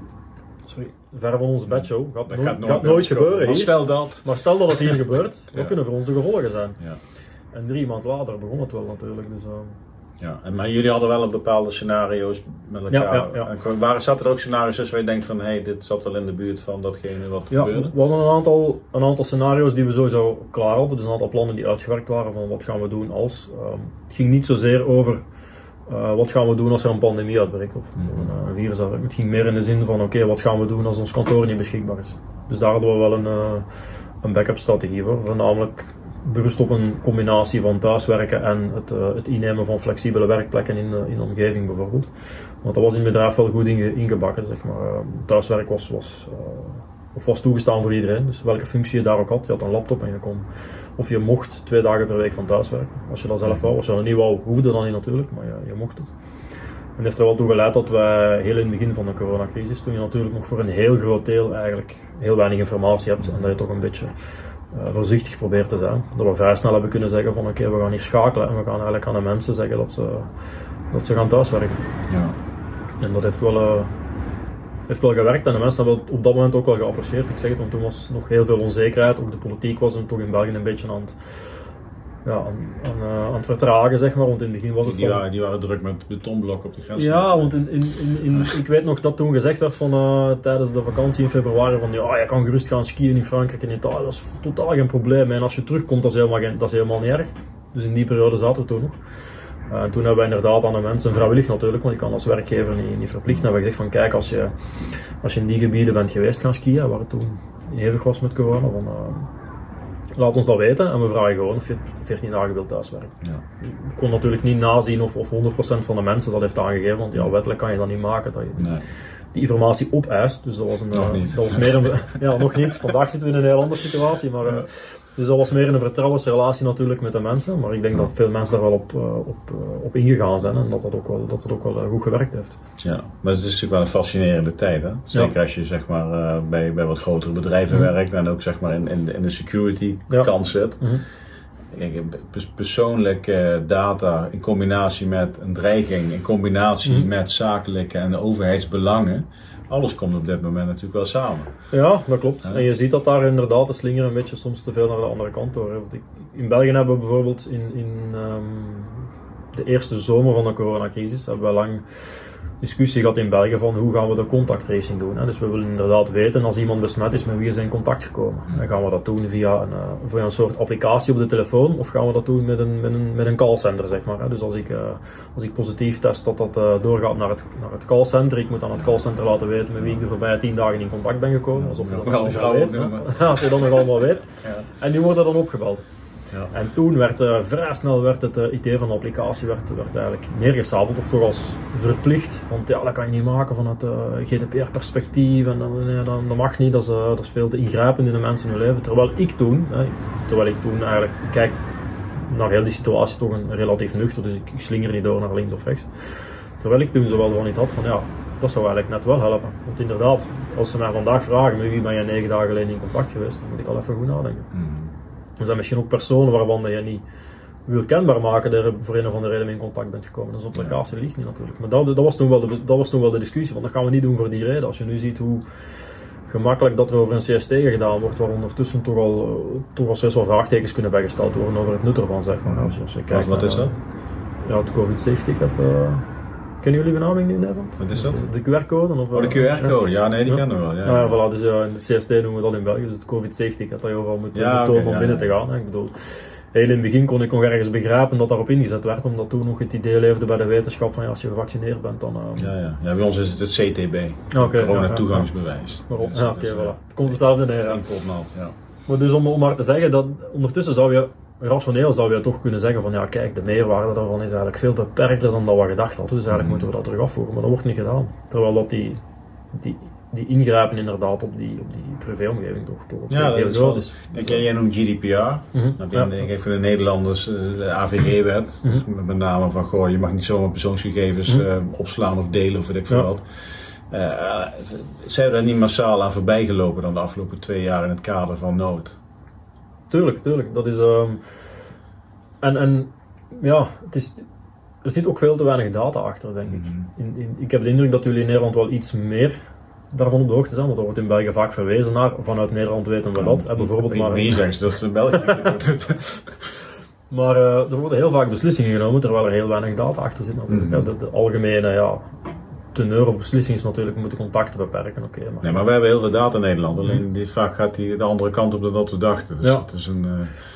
Ver van onze bedshow. Gaat, Dat nooit, gaat nooit, gaat nooit gebeuren Maar stel dat. Maar stel dat het hier gebeurt, wat kunnen voor ons de gevolgen zijn? Ja. En drie maanden later begon het wel natuurlijk. Dus, uh, Ja, en, maar jullie hadden wel een bepaalde scenario's met elkaar. Ja, ja, ja. En zaten er ook scenario's tussen waar je denkt van hé, hey, dit zat wel in de buurt van datgene wat ja, gebeurde? we hadden een aantal, een aantal scenario's die we sowieso klaar hadden. Dus een aantal plannen die uitgewerkt waren van wat gaan we doen als. Ehm, het ging niet zozeer over uh, wat gaan we doen als er een pandemie uitbreekt of Mhm. een uh, virus uitbreekt. Het ging meer in de zin van oké, wat gaan we doen als ons kantoor niet beschikbaar is. Dus daar hadden we wel een, uh, een backup strategie voor. Voornamelijk berust op een combinatie van thuiswerken en het, uh, het innemen van flexibele werkplekken in, in de omgeving bijvoorbeeld. Want dat was in het bedrijf wel goed inge, ingebakken. Zeg maar. Thuiswerk was, was, of was toegestaan voor iedereen. Dus welke functie je daar ook had. Je had een laptop en je kon, of je mocht twee dagen per week van thuis werken. Als je dat zelf wou. Als je dat niet wou, hoefde dat niet natuurlijk, maar je, je mocht het. En heeft er wel toe geleid dat wij heel in het begin van de coronacrisis, toen je natuurlijk nog voor een heel groot deel eigenlijk heel weinig informatie hebt en dat je toch een beetje uh, voorzichtig probeert te zijn. Dat we vrij snel hebben kunnen zeggen van oké, okay, we gaan hier schakelen en we gaan eigenlijk aan de mensen zeggen dat ze, dat ze gaan thuiswerken. Ja. En dat heeft wel, uh, heeft wel gewerkt en de mensen hebben het op dat moment ook wel geapprecieerd. Ik zeg het, want toen was nog heel veel onzekerheid. Ook de politiek was toch in België een beetje aan het, ja, aan, aan, uh, aan het vertragen, zeg maar. Want in het begin was het die, van... waren, die waren druk met betonblokken op de grens. Ja, want in, in, in, in, ik weet nog dat toen gezegd werd van, uh, tijdens de vakantie in februari van ja, je kan gerust gaan skiën in Frankrijk en Italië, dat is totaal geen probleem. En als je terugkomt, dat is helemaal, geen, dat is helemaal niet erg. Dus in die periode zaten we toen nog. Uh, en toen hebben we inderdaad aan de mensen, vrijwillig natuurlijk, want je kan als werkgever niet, niet verplichten, hebben we gezegd van kijk, als je, als je in die gebieden bent geweest gaan skiën, waar het toen hevig was met corona, van, uh, laat ons dat weten en we vragen gewoon of je 14 dagen wilt thuiswerken. Ja. Ik kon natuurlijk niet nazien of, of 100% van de mensen dat heeft aangegeven, want ja, wettelijk kan je dat niet maken. Dat je Nee. die informatie opeist. Dus dat was, een, Nog eh, dat was meer een. Ja, nog niet. Vandaag zitten we in een heel andere situatie. Maar, eh, dus dat was meer een vertrouwensrelatie natuurlijk met de mensen. Maar ik denk dat veel mensen daar wel op, eh, op, eh, op ingegaan zijn en dat dat ook wel, dat het ook wel eh, goed gewerkt heeft. Ja, maar het is natuurlijk wel een fascinerende tijd. Hè? Zeker als je zeg maar, bij, bij wat grotere bedrijven Mhm. werkt en ook zeg maar, in, in, de- in de security Ja. kant zit. Mhm. Persoonlijke data in combinatie met een dreiging, in combinatie Mhm. met zakelijke en overheidsbelangen. Alles komt op dit moment natuurlijk wel samen. Ja, dat klopt. Ja. En je ziet dat daar inderdaad de slinger een beetje soms te veel naar de andere kant door. Want ik- In België hebben we bijvoorbeeld in, in ehm, de eerste zomer van de coronacrisis hebben we lang discussie gehad in België van hoe gaan we de contacttracing doen. Hè? Dus we willen inderdaad weten als iemand besmet is met wie is in contact gekomen. En gaan we dat doen via een, eh, via een soort applicatie op de telefoon of gaan we dat doen met een, met een, met een callcenter zeg maar. Hè? Dus als ik, eh, als ik positief test dat dat eh, doorgaat naar het, naar het callcenter, ik moet aan het callcenter laten weten met wie ik de voorbije tien dagen in contact ben gekomen. Alsof je dat nog allemaal weet. Als je dat nog allemaal weet. En die worden dan opgebeld. Ja. En toen werd eh, vrij snel werd het eh, idee van de applicatie werd, werd eigenlijk neergesabeld, of toch als verplicht. Want ja, dat kan je niet maken van het GDPR-perspectief en dan, nee, dan, dat mag niet, dat is, eh, dat is veel te ingrijpend in de mensen hun leven. Terwijl ik toen, hè, terwijl ik toen eigenlijk, kijk naar heel die situatie toch een relatief nuchter, dus ik, ik slinger niet door naar links of rechts. Terwijl ik toen zowel van niet had van ja, dat zou eigenlijk net wel helpen. Want inderdaad, als ze mij vandaag vragen met wie ben je negen dagen geleden in contact geweest, dan moet ik al even goed nadenken. Mhm. Er zijn misschien ook personen waarvan je niet wil kenbaar maken dat je voor een of andere reden mee in contact bent gekomen. Dus op de ligt niet natuurlijk. Maar dat, dat, was toen wel de, dat was toen wel de discussie, want dat gaan we niet doen voor die reden. Als je nu ziet hoe gemakkelijk dat er over een CST gedaan wordt, waar ondertussen toch al, eh, toch al steeds wel vraagtekens kunnen bijgesteld worden over het nut ervan, zeg maar. Als je, als je Wat, kijkt wat is dat? Ja, het COVID-safe-ticket. eh kennen jullie benaming nu in Nederland? Wat is dat? De QR-code? Of, Oh, de eh, QR-code. Ja, nee, die Ja. kennen we wel. Ja. nou ja, voilà, dus ja, in de CST noemen we dat in België, dus het COVID-safety-ticket, dat je overal moet, Ja, moet tonen oké, om ja, binnen ja. te gaan. hè. Ik bedoel, heel in het begin kon ik nog ergens begrijpen dat daarop ingezet werd, omdat toen nog het idee leefde bij de wetenschap van ja, als je gevaccineerd bent, dan... eh, Ja, ja. ja, bij ons is het het CTB. Ja, Corona ja, toegangsbewijs. Waarom? Dus Ja, dat oké, is, eh, voilà. Het komt hetzelfde neer. ja. ja. Maar dus om, om maar te zeggen dat ondertussen zou je, rationeel zou je toch kunnen zeggen van ja, kijk, de meerwaarde daarvan is eigenlijk veel beperkter dan dat we gedacht hadden. Dus eigenlijk Mhm. moeten we dat terug afvoeren, maar dat wordt niet gedaan. Terwijl dat die, die, die ingrijpen inderdaad op die, op die privéomgeving toch, Ja, dat heel is groot wel- is. Kijk, jij noemt GDPR. Dat Ja. in, ik voor de Nederlanders eh, de AVG-wet. Mhm. Dus met name van, goh, je mag niet zomaar persoonsgegevens Mhm. eh, opslaan of delen of weet ik veel Ja. wat. Eh, zijn we daar niet massaal aan voorbij gelopen dan de afgelopen twee jaar in het kader van nood? Tuurlijk, tuurlijk. Dat is, ehm, en, en ja, het is, er zit ook veel te weinig data achter, denk ik. Mhm. In, in, ik heb de indruk dat jullie in Nederland wel iets meer daarvan op de hoogte zijn, want er wordt in België vaak verwezen naar. Vanuit Nederland weten we dat. En bijvoorbeeld maar, dat ze in België maar eh, er worden heel vaak beslissingen genomen terwijl er heel weinig data achter zit. Natuurlijk. Mhm. Ja, de, de algemene ja, teneur of beslissing is natuurlijk, we moeten contacten beperken. Oké, maar, Nee, maar we hebben heel veel data in Nederland. Alleen die, vaak gaat die de andere kant op dan dat we dachten. Dus Ja. het is een... eh,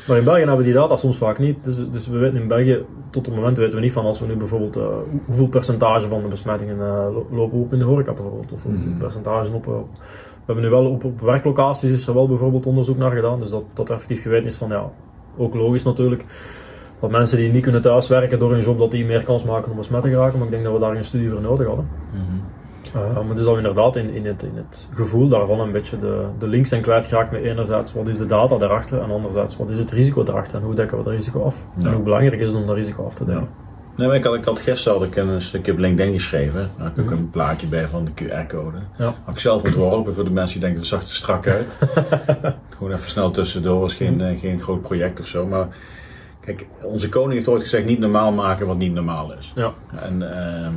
Maar in België hebben we die data soms vaak niet. Dus, dus we weten in België, tot het moment weten we niet van als we nu bijvoorbeeld eh, hoe- hoeveel percentage van de besmettingen lo- lopen op in de horeca bijvoorbeeld. Of hoeveel Mhm. percentage op. eh, we hebben nu wel op, op werklocaties is er wel bijvoorbeeld onderzoek naar gedaan. Dus dat, dat effectief geweten is van ja, ook logisch natuurlijk. Dat mensen die niet kunnen thuiswerken door hun job, dat die meer kans maken om besmet te geraken. Maar ik denk dat we daar een studie voor nodig hadden. Uh, maar dus dat we inderdaad in, in, het, in het gevoel daarvan een beetje de, de links zijn kwijtgeraakt met enerzijds wat is de data daarachter en anderzijds wat is het risico daarachter en hoe dekken we dat risico af. Ja. En hoe belangrijk is het om dat risico af te dekken. Nee, maar ik had, ik had gisteren had ik een stukje op LinkedIn geschreven. Daar had ik ook een plaatje bij van de QR-code. Ja. Had ik zelf ontworpen voor de mensen die denken, dat zag er strak uit. Gewoon even snel tussendoor, was geen, eh, geen groot project of zo. Maar kijk, onze koning heeft ooit gezegd, niet normaal maken wat niet normaal is. Ja. En, ehm,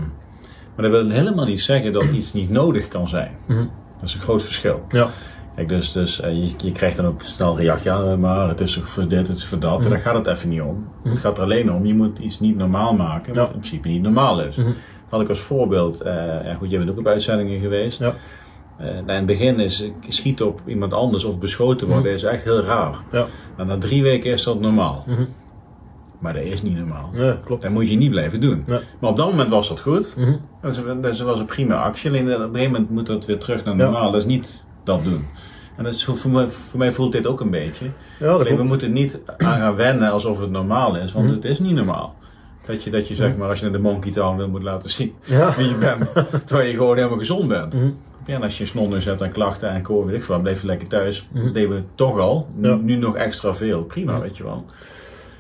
maar dat wil helemaal niet zeggen dat iets niet nodig kan zijn. Mhm. Dat is een groot verschil. Ja. Kijk, dus, dus eh, je, je krijgt dan ook snel reactie, ja, maar het is toch voor dit, het is voor dat. Mhm. Daar gaat het even niet om. Het gaat er alleen om, je moet iets niet normaal maken, wat Ja. in principe niet normaal is. Mhm. Had ik als voorbeeld, eh, ja, goed, jij bent ook op uitzendingen geweest. Ja. Eh, nou, in het begin is schieten op iemand anders of beschoten worden Mhm. is echt heel raar. Ja. En na drie weken is dat normaal. Mhm. Maar dat is niet normaal. Nee, klopt. Dat moet je niet blijven doen. Maar op dat moment was dat goed. Mhm. Dat was, een prima actie. Alleen op een gegeven moment moet dat weer terug naar Ja. normaal. Dat is niet dat doen. En dat is, voor, mij, voor mij voelt dit ook een beetje. Ja, Alleen we moeten niet aan gaan wennen alsof het normaal is, want Mhm. het is niet normaal. Dat je, dat je zeg maar, als je naar de Monkey Town wil, moet laten zien Ja. wie je bent. terwijl je gewoon helemaal gezond bent. Mhm. Ja, en als je snotneus hebt en klachten en koor, weet ik veel, blijf je lekker thuis. Mhm. Dat deden we toch al. Nu, Ja. nu nog extra veel. Prima, Ja. weet je wel.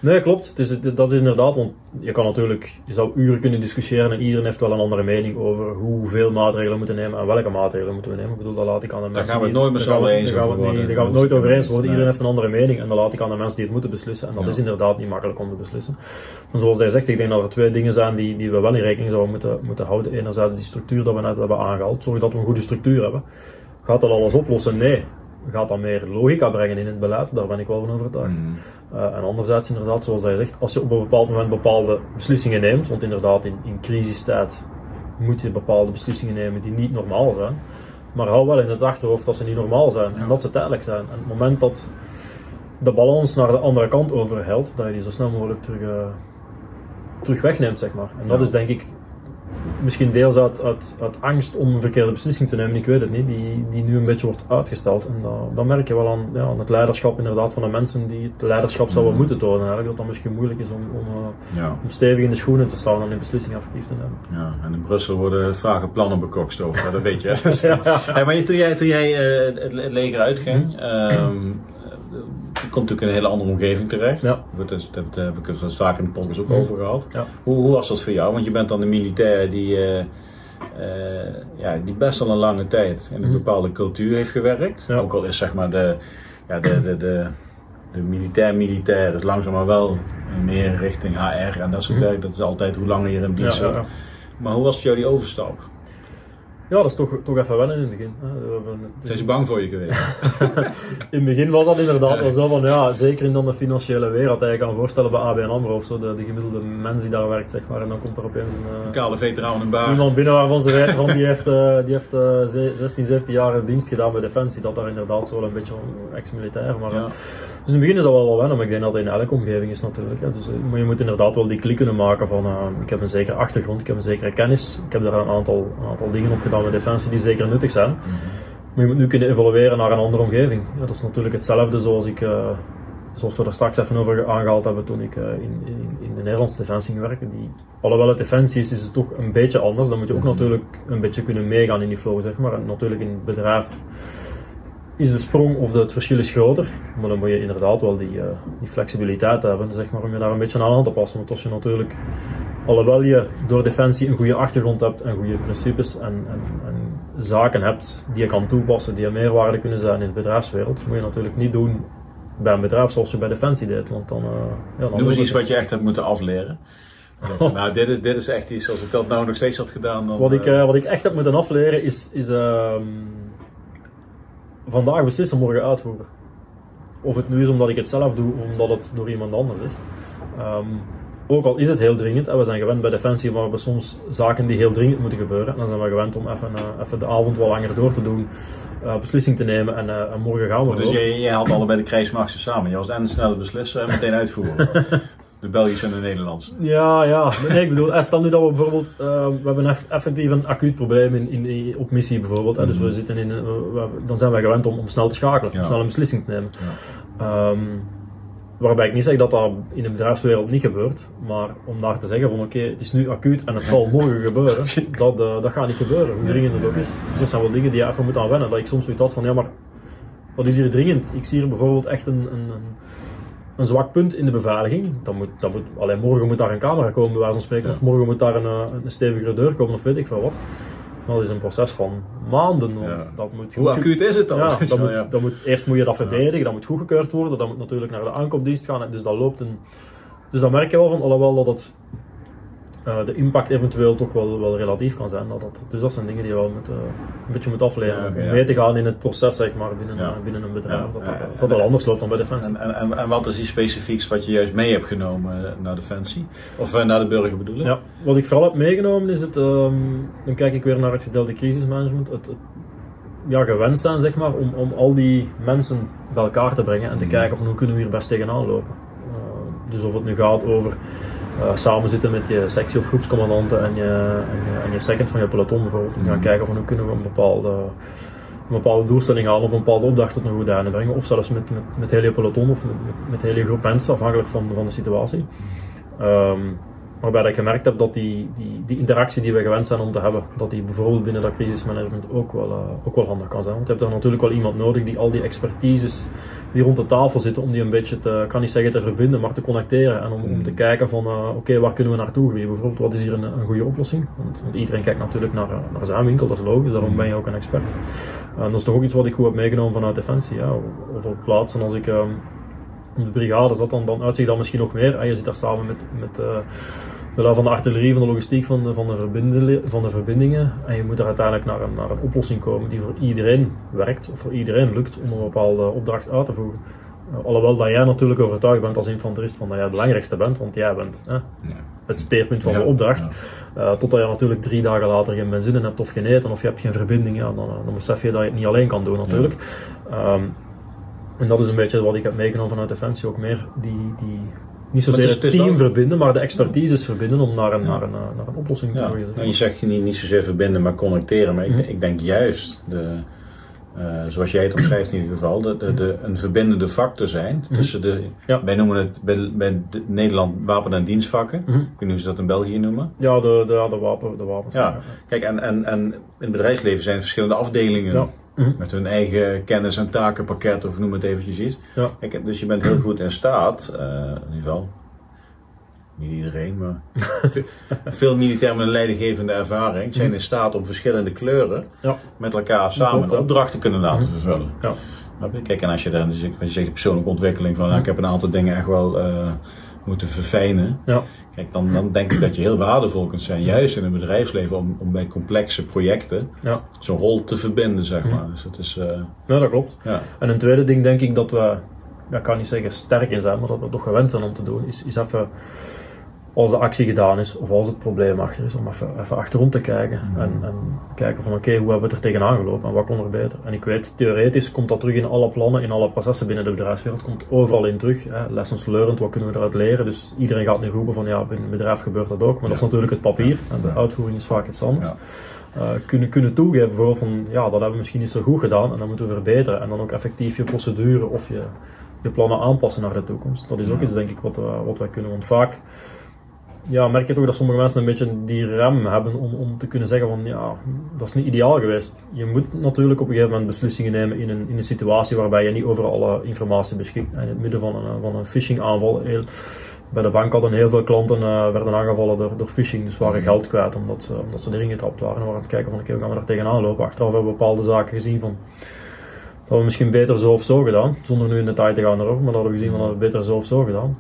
Nee, klopt. Het is, dat is inderdaad, want je kan natuurlijk, je zou uren kunnen discussiëren en iedereen heeft wel een andere mening over hoeveel maatregelen we moeten nemen en welke maatregelen moeten we nemen. Ik bedoel, dat laat ik aan de mensen. gaan we het nooit met z'n daar gaan we- allen eens daar over worden. Daar gaan we het nooit over eens worden. Iedereen heeft een andere mening en dan laat ik aan de mensen die het moeten beslissen. En dat Ja. is inderdaad niet makkelijk om te beslissen. Maar zoals hij zegt, ik denk dat er twee dingen zijn die, die we wel in rekening zouden moeten, moeten houden. Enerzijds die structuur dat we net hebben aangehaald. Zorg dat we een goede structuur hebben. Gaat dat alles oplossen? Nee. Gaat dat meer logica brengen in het beleid? Daar ben ik wel van overtuigd. Mhm. Uh, en anderzijds, inderdaad, zoals hij zegt, als je op een bepaald moment bepaalde beslissingen neemt, want inderdaad, in, in crisistijd moet je bepaalde beslissingen nemen die niet normaal zijn. Maar hou wel in het achterhoofd dat ze niet normaal zijn en dat ze tijdelijk zijn. En het moment dat de balans naar de andere kant overhelt, dat je die zo snel mogelijk terug, uh, terug wegneemt, zeg maar. En dat is denk ik misschien deels uit, uit, uit angst om een verkeerde beslissing te nemen, ik weet het niet, die, die nu een beetje wordt uitgesteld. En dat, dat merk je wel aan, ja, aan het leiderschap inderdaad van de mensen die het leiderschap zouden Mhm. moeten tonen. Eigenlijk dat dat misschien moeilijk is om, om, Ja. om stevig in de schoenen te staan en een beslissing effectief te nemen. ja, en in Brussel worden vage plannen bekokst over, dat weet je. Ja. Hey, maar toen jij, toen jij eh, het, het leger uitging, Mhm. Je komt natuurlijk in een hele andere omgeving terecht. Ja. Dus, dat heb ik het vaak in de podcast ook Mhm. over gehad. Ja. Hoe, hoe was dat voor jou? Want je bent dan een militair die, eh, eh, ja, die best al een lange tijd in een Mhm. bepaalde cultuur heeft gewerkt. Ja. Ook al is zeg maar de, ja, de, de, de, de militair-militair is langzaam maar wel meer richting HR en dat soort Mhm. werk. Dat is altijd hoe langer je in dienst zit. Maar hoe was voor jou die overstap? Ja, dat is toch, toch even wennen in het begin. hè. We hebben- is- Zijn ze bang voor je geweest? In het begin was dat inderdaad wel zo van, ja, zeker in dan de financiële wereld. Je kan voorstellen bij ABN AMRO of zo, de, de gemiddelde mens die daar werkt, zeg maar. En dan komt er opeens een, Een eh, kale veteraan en baard. iemand binnen waarvan ze weten van, die heeft, eh, die heeft eh, ze- 16, 17 jaar in dienst gedaan bij Defensie. Dat daar inderdaad zo wel een beetje een ex-militair. Maar, eh, Ja. Dus in het begin is dat wel wel wennen, maar ik denk dat het in elke omgeving is natuurlijk. Hè. Dus, eh, maar je moet inderdaad wel die klik kunnen maken van, eh, ik heb een zekere achtergrond, ik heb een zekere kennis. Ik heb daar een aantal, een aantal dingen op gedaan bij Defensie die zeker nuttig zijn. Maar je moet nu kunnen evolueren naar een andere omgeving. Ja, dat is natuurlijk hetzelfde zoals ik, eh, zoals we er straks even over aangehaald hebben toen ik in, in, in de Nederlandse defensie ging werken. Die, alhoewel het defensie is, is het toch een beetje anders. Dan moet je ook Mhm. natuurlijk een beetje kunnen meegaan in die flow, zeg maar. En natuurlijk in het bedrijf is de sprong of de, het verschil is groter. Maar dan moet je inderdaad wel die, eh, die flexibiliteit hebben, zeg maar, om je daar een beetje aan aan te passen. Want als je natuurlijk, alhoewel je door defensie een goede achtergrond hebt en goede principes en, en, en zaken hebt die je kan toepassen, die een meerwaarde kunnen zijn in de bedrijfswereld, moet je natuurlijk niet doen bij een bedrijf zoals je bij defensie deed. Want dan, eh, ja, dan Noem eens iets wat je echt hebt moeten afleren. Nou, dit is, dit is echt iets, als ik dat nou nog steeds had gedaan, dan... Wat ik, eh, wat ik echt heb moeten afleren is, is ehm, vandaag beslissen, morgen uitvoeren. Of het nu is omdat ik het zelf doe of omdat het door iemand anders is. Ehm, ook al is het heel dringend, en we zijn gewend bij Defensie waar we soms zaken die heel dringend moeten gebeuren. En dan zijn we gewend om even, eh, even de avond wat langer door te doen, eh, beslissing te nemen en, eh, en morgen gaan we dus erop. jij, jij had allebei de krijgsmachten samen. Je was en snelle beslissen en meteen uitvoeren. De Belgische en de Nederlandse. Ja, ja. Nee, ik bedoel, stel nu dat we bijvoorbeeld, eh, we hebben eff- effectief een acuut probleem in, in, op missie bijvoorbeeld. hè. Dus we Mhm. zitten in, we- dan zijn wij gewend om, om snel te schakelen, Ja. om snel een beslissing te nemen. Ja. Ehm, waarbij ik niet zeg dat dat in de bedrijfswereld niet gebeurt, maar om daar te zeggen van oké, het is nu acuut en het zal morgen gebeuren, dat, eh, dat gaat niet gebeuren, hoe dringend het ook is. Dus dat zijn wel dingen die je even moet aan wennen. Dat ik soms zoiets had van ja, maar wat is hier dringend? Ik zie hier bijvoorbeeld echt een, een, een, een zwak punt in de beveiliging. Dan moet, dan moet, alleen morgen moet daar een camera komen, bij wijze van spreken, Ja. of morgen moet daar een, eh, een stevigere deur komen, of weet ik veel wat. Maar dat is een proces van maanden, want Ja. dat moet Hoe acuut is het dan? ja, dat moet, ja. dat moet, eerst moet je dat verdedigen, dat moet goedgekeurd worden, dat moet natuurlijk naar de aankoopdienst gaan. Dus dat loopt een. Dus dan merk je wel van, alhoewel dat het, eh, de impact eventueel toch wel, wel relatief kan zijn. Dat dat, dus dat zijn dingen die je wel moet, eh, een beetje moet afleren. Ja, mee te gaan in het proces, zeg maar, binnen, Ja. binnen een bedrijf. Dat, dat, dat anders loopt dan bij Defensie. En, en, en, wat is die specifieks wat je juist mee hebt genomen eh, naar Defensie? Of naar de burger bedoel ik? Ja, wat ik vooral heb meegenomen is het, ehm, dan kijk ik weer naar het gedeelte crisismanagement, het, het ja, gewend zijn zeg maar, om, om al die mensen bij elkaar te brengen en te Mhm. kijken van hoe kunnen we hier best tegenaan lopen. Dus of het nu gaat over eh, samen zitten met je sectie- of groepscommandanten en je, en, je, en je second van je peloton bijvoorbeeld, te gaan Mhm. kijken van hoe kunnen we een bepaalde bepaalde doelstelling halen of een bepaalde opdracht tot een goede einde brengen. Of zelfs met, met, met hele peloton of met, met, met hele groep mensen, afhankelijk van, van de situatie. Um, waarbij ik gemerkt heb dat die, die, die interactie die we gewend zijn om te hebben, dat die bijvoorbeeld binnen dat crisismanagement ook wel, uh, ook wel handig kan zijn. Want je hebt daar natuurlijk wel iemand nodig die al die expertises die rond de tafel zitten, om die een beetje te, kan niet zeggen te verbinden, maar te connecteren. En om, om te kijken van, uh, oké, waar kunnen we naartoe groeien? Bijvoorbeeld, wat is hier een, een goede oplossing? Want, want, iedereen kijkt natuurlijk naar, naar zijn winkel, dat is logisch, daarom ben je ook een expert. En dat is toch ook iets wat ik goed heb meegenomen vanuit Defensie. Ja. Over plaatsen als ik... De brigade zat, dan, dan uitzicht dat misschien nog meer. En je zit daar samen met, met uh, de van de artillerie, van de logistiek, van de, van, de van de verbindingen. En je moet er uiteindelijk naar een, naar een oplossing komen die voor iedereen werkt, of voor iedereen lukt om een bepaalde opdracht uit te voeren. Uh, alhoewel dat jij natuurlijk overtuigd bent als infanterist van dat jij het belangrijkste bent, want jij bent ja. het speerpunt van de opdracht. Uh, totdat je natuurlijk drie dagen later geen benzine hebt of geen eten of je hebt geen verbinding, ja, dan, dan besef je dat je het niet alleen kan doen natuurlijk. Um, en dat is een beetje wat ik heb meegenomen vanuit Defensie, ook meer die, die niet zozeer het, het team wel... verbinden, maar de expertises verbinden om naar een, ja. naar een, naar een oplossing te groeien. Ja. En je zegt niet, niet zozeer verbinden, maar connecteren. Maar ik, ik denk juist, de, uh, zoals jij het omschrijft in ieder geval, de, de, de, een verbindende factor zijn tussen de, wij noemen het bij, bij Nederland wapen- en dienstvakken. Ik weet niet hoe ze dat in België noemen. Ja, de, de, de, wapen, de wapens. Ja, kijk, en, en, en in het bedrijfsleven zijn er verschillende afdelingen. Mm-hmm. Met hun eigen kennis- en takenpakket, of noem het eventjes iets. Ja. Kijk, dus je bent heel goed in staat, uh, in ieder geval, niet iedereen, maar veel militair met een leidinggevende ervaring zijn in staat om verschillende kleuren ja. met elkaar samen een opdracht te kunnen laten vervullen. Ja. Kijk, en als je dan, dus je zegt persoonlijke ontwikkeling van, nou, ik heb een aantal dingen echt wel uh, moeten verfijnen. Ja. Kijk, dan, dan denk ik dat je heel waardevol kunt zijn, juist in het bedrijfsleven, om, om bij complexe projecten ja. zo'n rol te verbinden, zeg maar. Dus dat is, uh, ja, dat klopt. Ja. En een tweede ding denk ik dat we, ik kan niet zeggen sterk in zijn, maar dat we toch gewend zijn om te doen, is, is even als de actie gedaan is of als het probleem achter is, om even, even achterom te kijken Mhm. en, en kijken van oké, okay, hoe hebben we het er tegenaan gelopen en wat kon er beter. En ik weet, theoretisch komt dat terug in alle plannen, in alle processen binnen de bedrijfswereld, komt overal in terug. Hè. Lessons learned, wat kunnen we eruit leren? Dus iedereen gaat nu roepen van ja, binnen een bedrijf gebeurt dat ook, maar ja. dat is natuurlijk het papier en de uitvoering is vaak iets anders. Ja. Uh, kunnen, kunnen toegeven bijvoorbeeld van ja, dat hebben we misschien niet zo goed gedaan en dat moeten we verbeteren en dan ook effectief je procedure of je, je plannen aanpassen naar de toekomst. Dat is ook iets denk ik wat, uh, wat wij kunnen, want vaak ja, merk je toch dat sommige mensen een beetje die rem hebben om, om te kunnen zeggen van ja, dat is niet ideaal geweest. Je moet natuurlijk op een gegeven moment beslissingen nemen in een, in een situatie waarbij je niet over alle informatie beschikt. In het midden van een, van een phishing aanval, heel, bij de bank hadden heel veel klanten uh, werden aangevallen door, door phishing, dus waren geld kwijt omdat ze, omdat ze erin getrapt waren en waren aan het kijken van oké, okay, hoe gaan we daar tegenaan lopen. Achteraf hebben we bepaalde zaken gezien van dat we misschien beter zo of zo gedaan, zonder nu in detail te gaan erover, maar dat hadden we gezien van dat we beter zo of zo gedaan.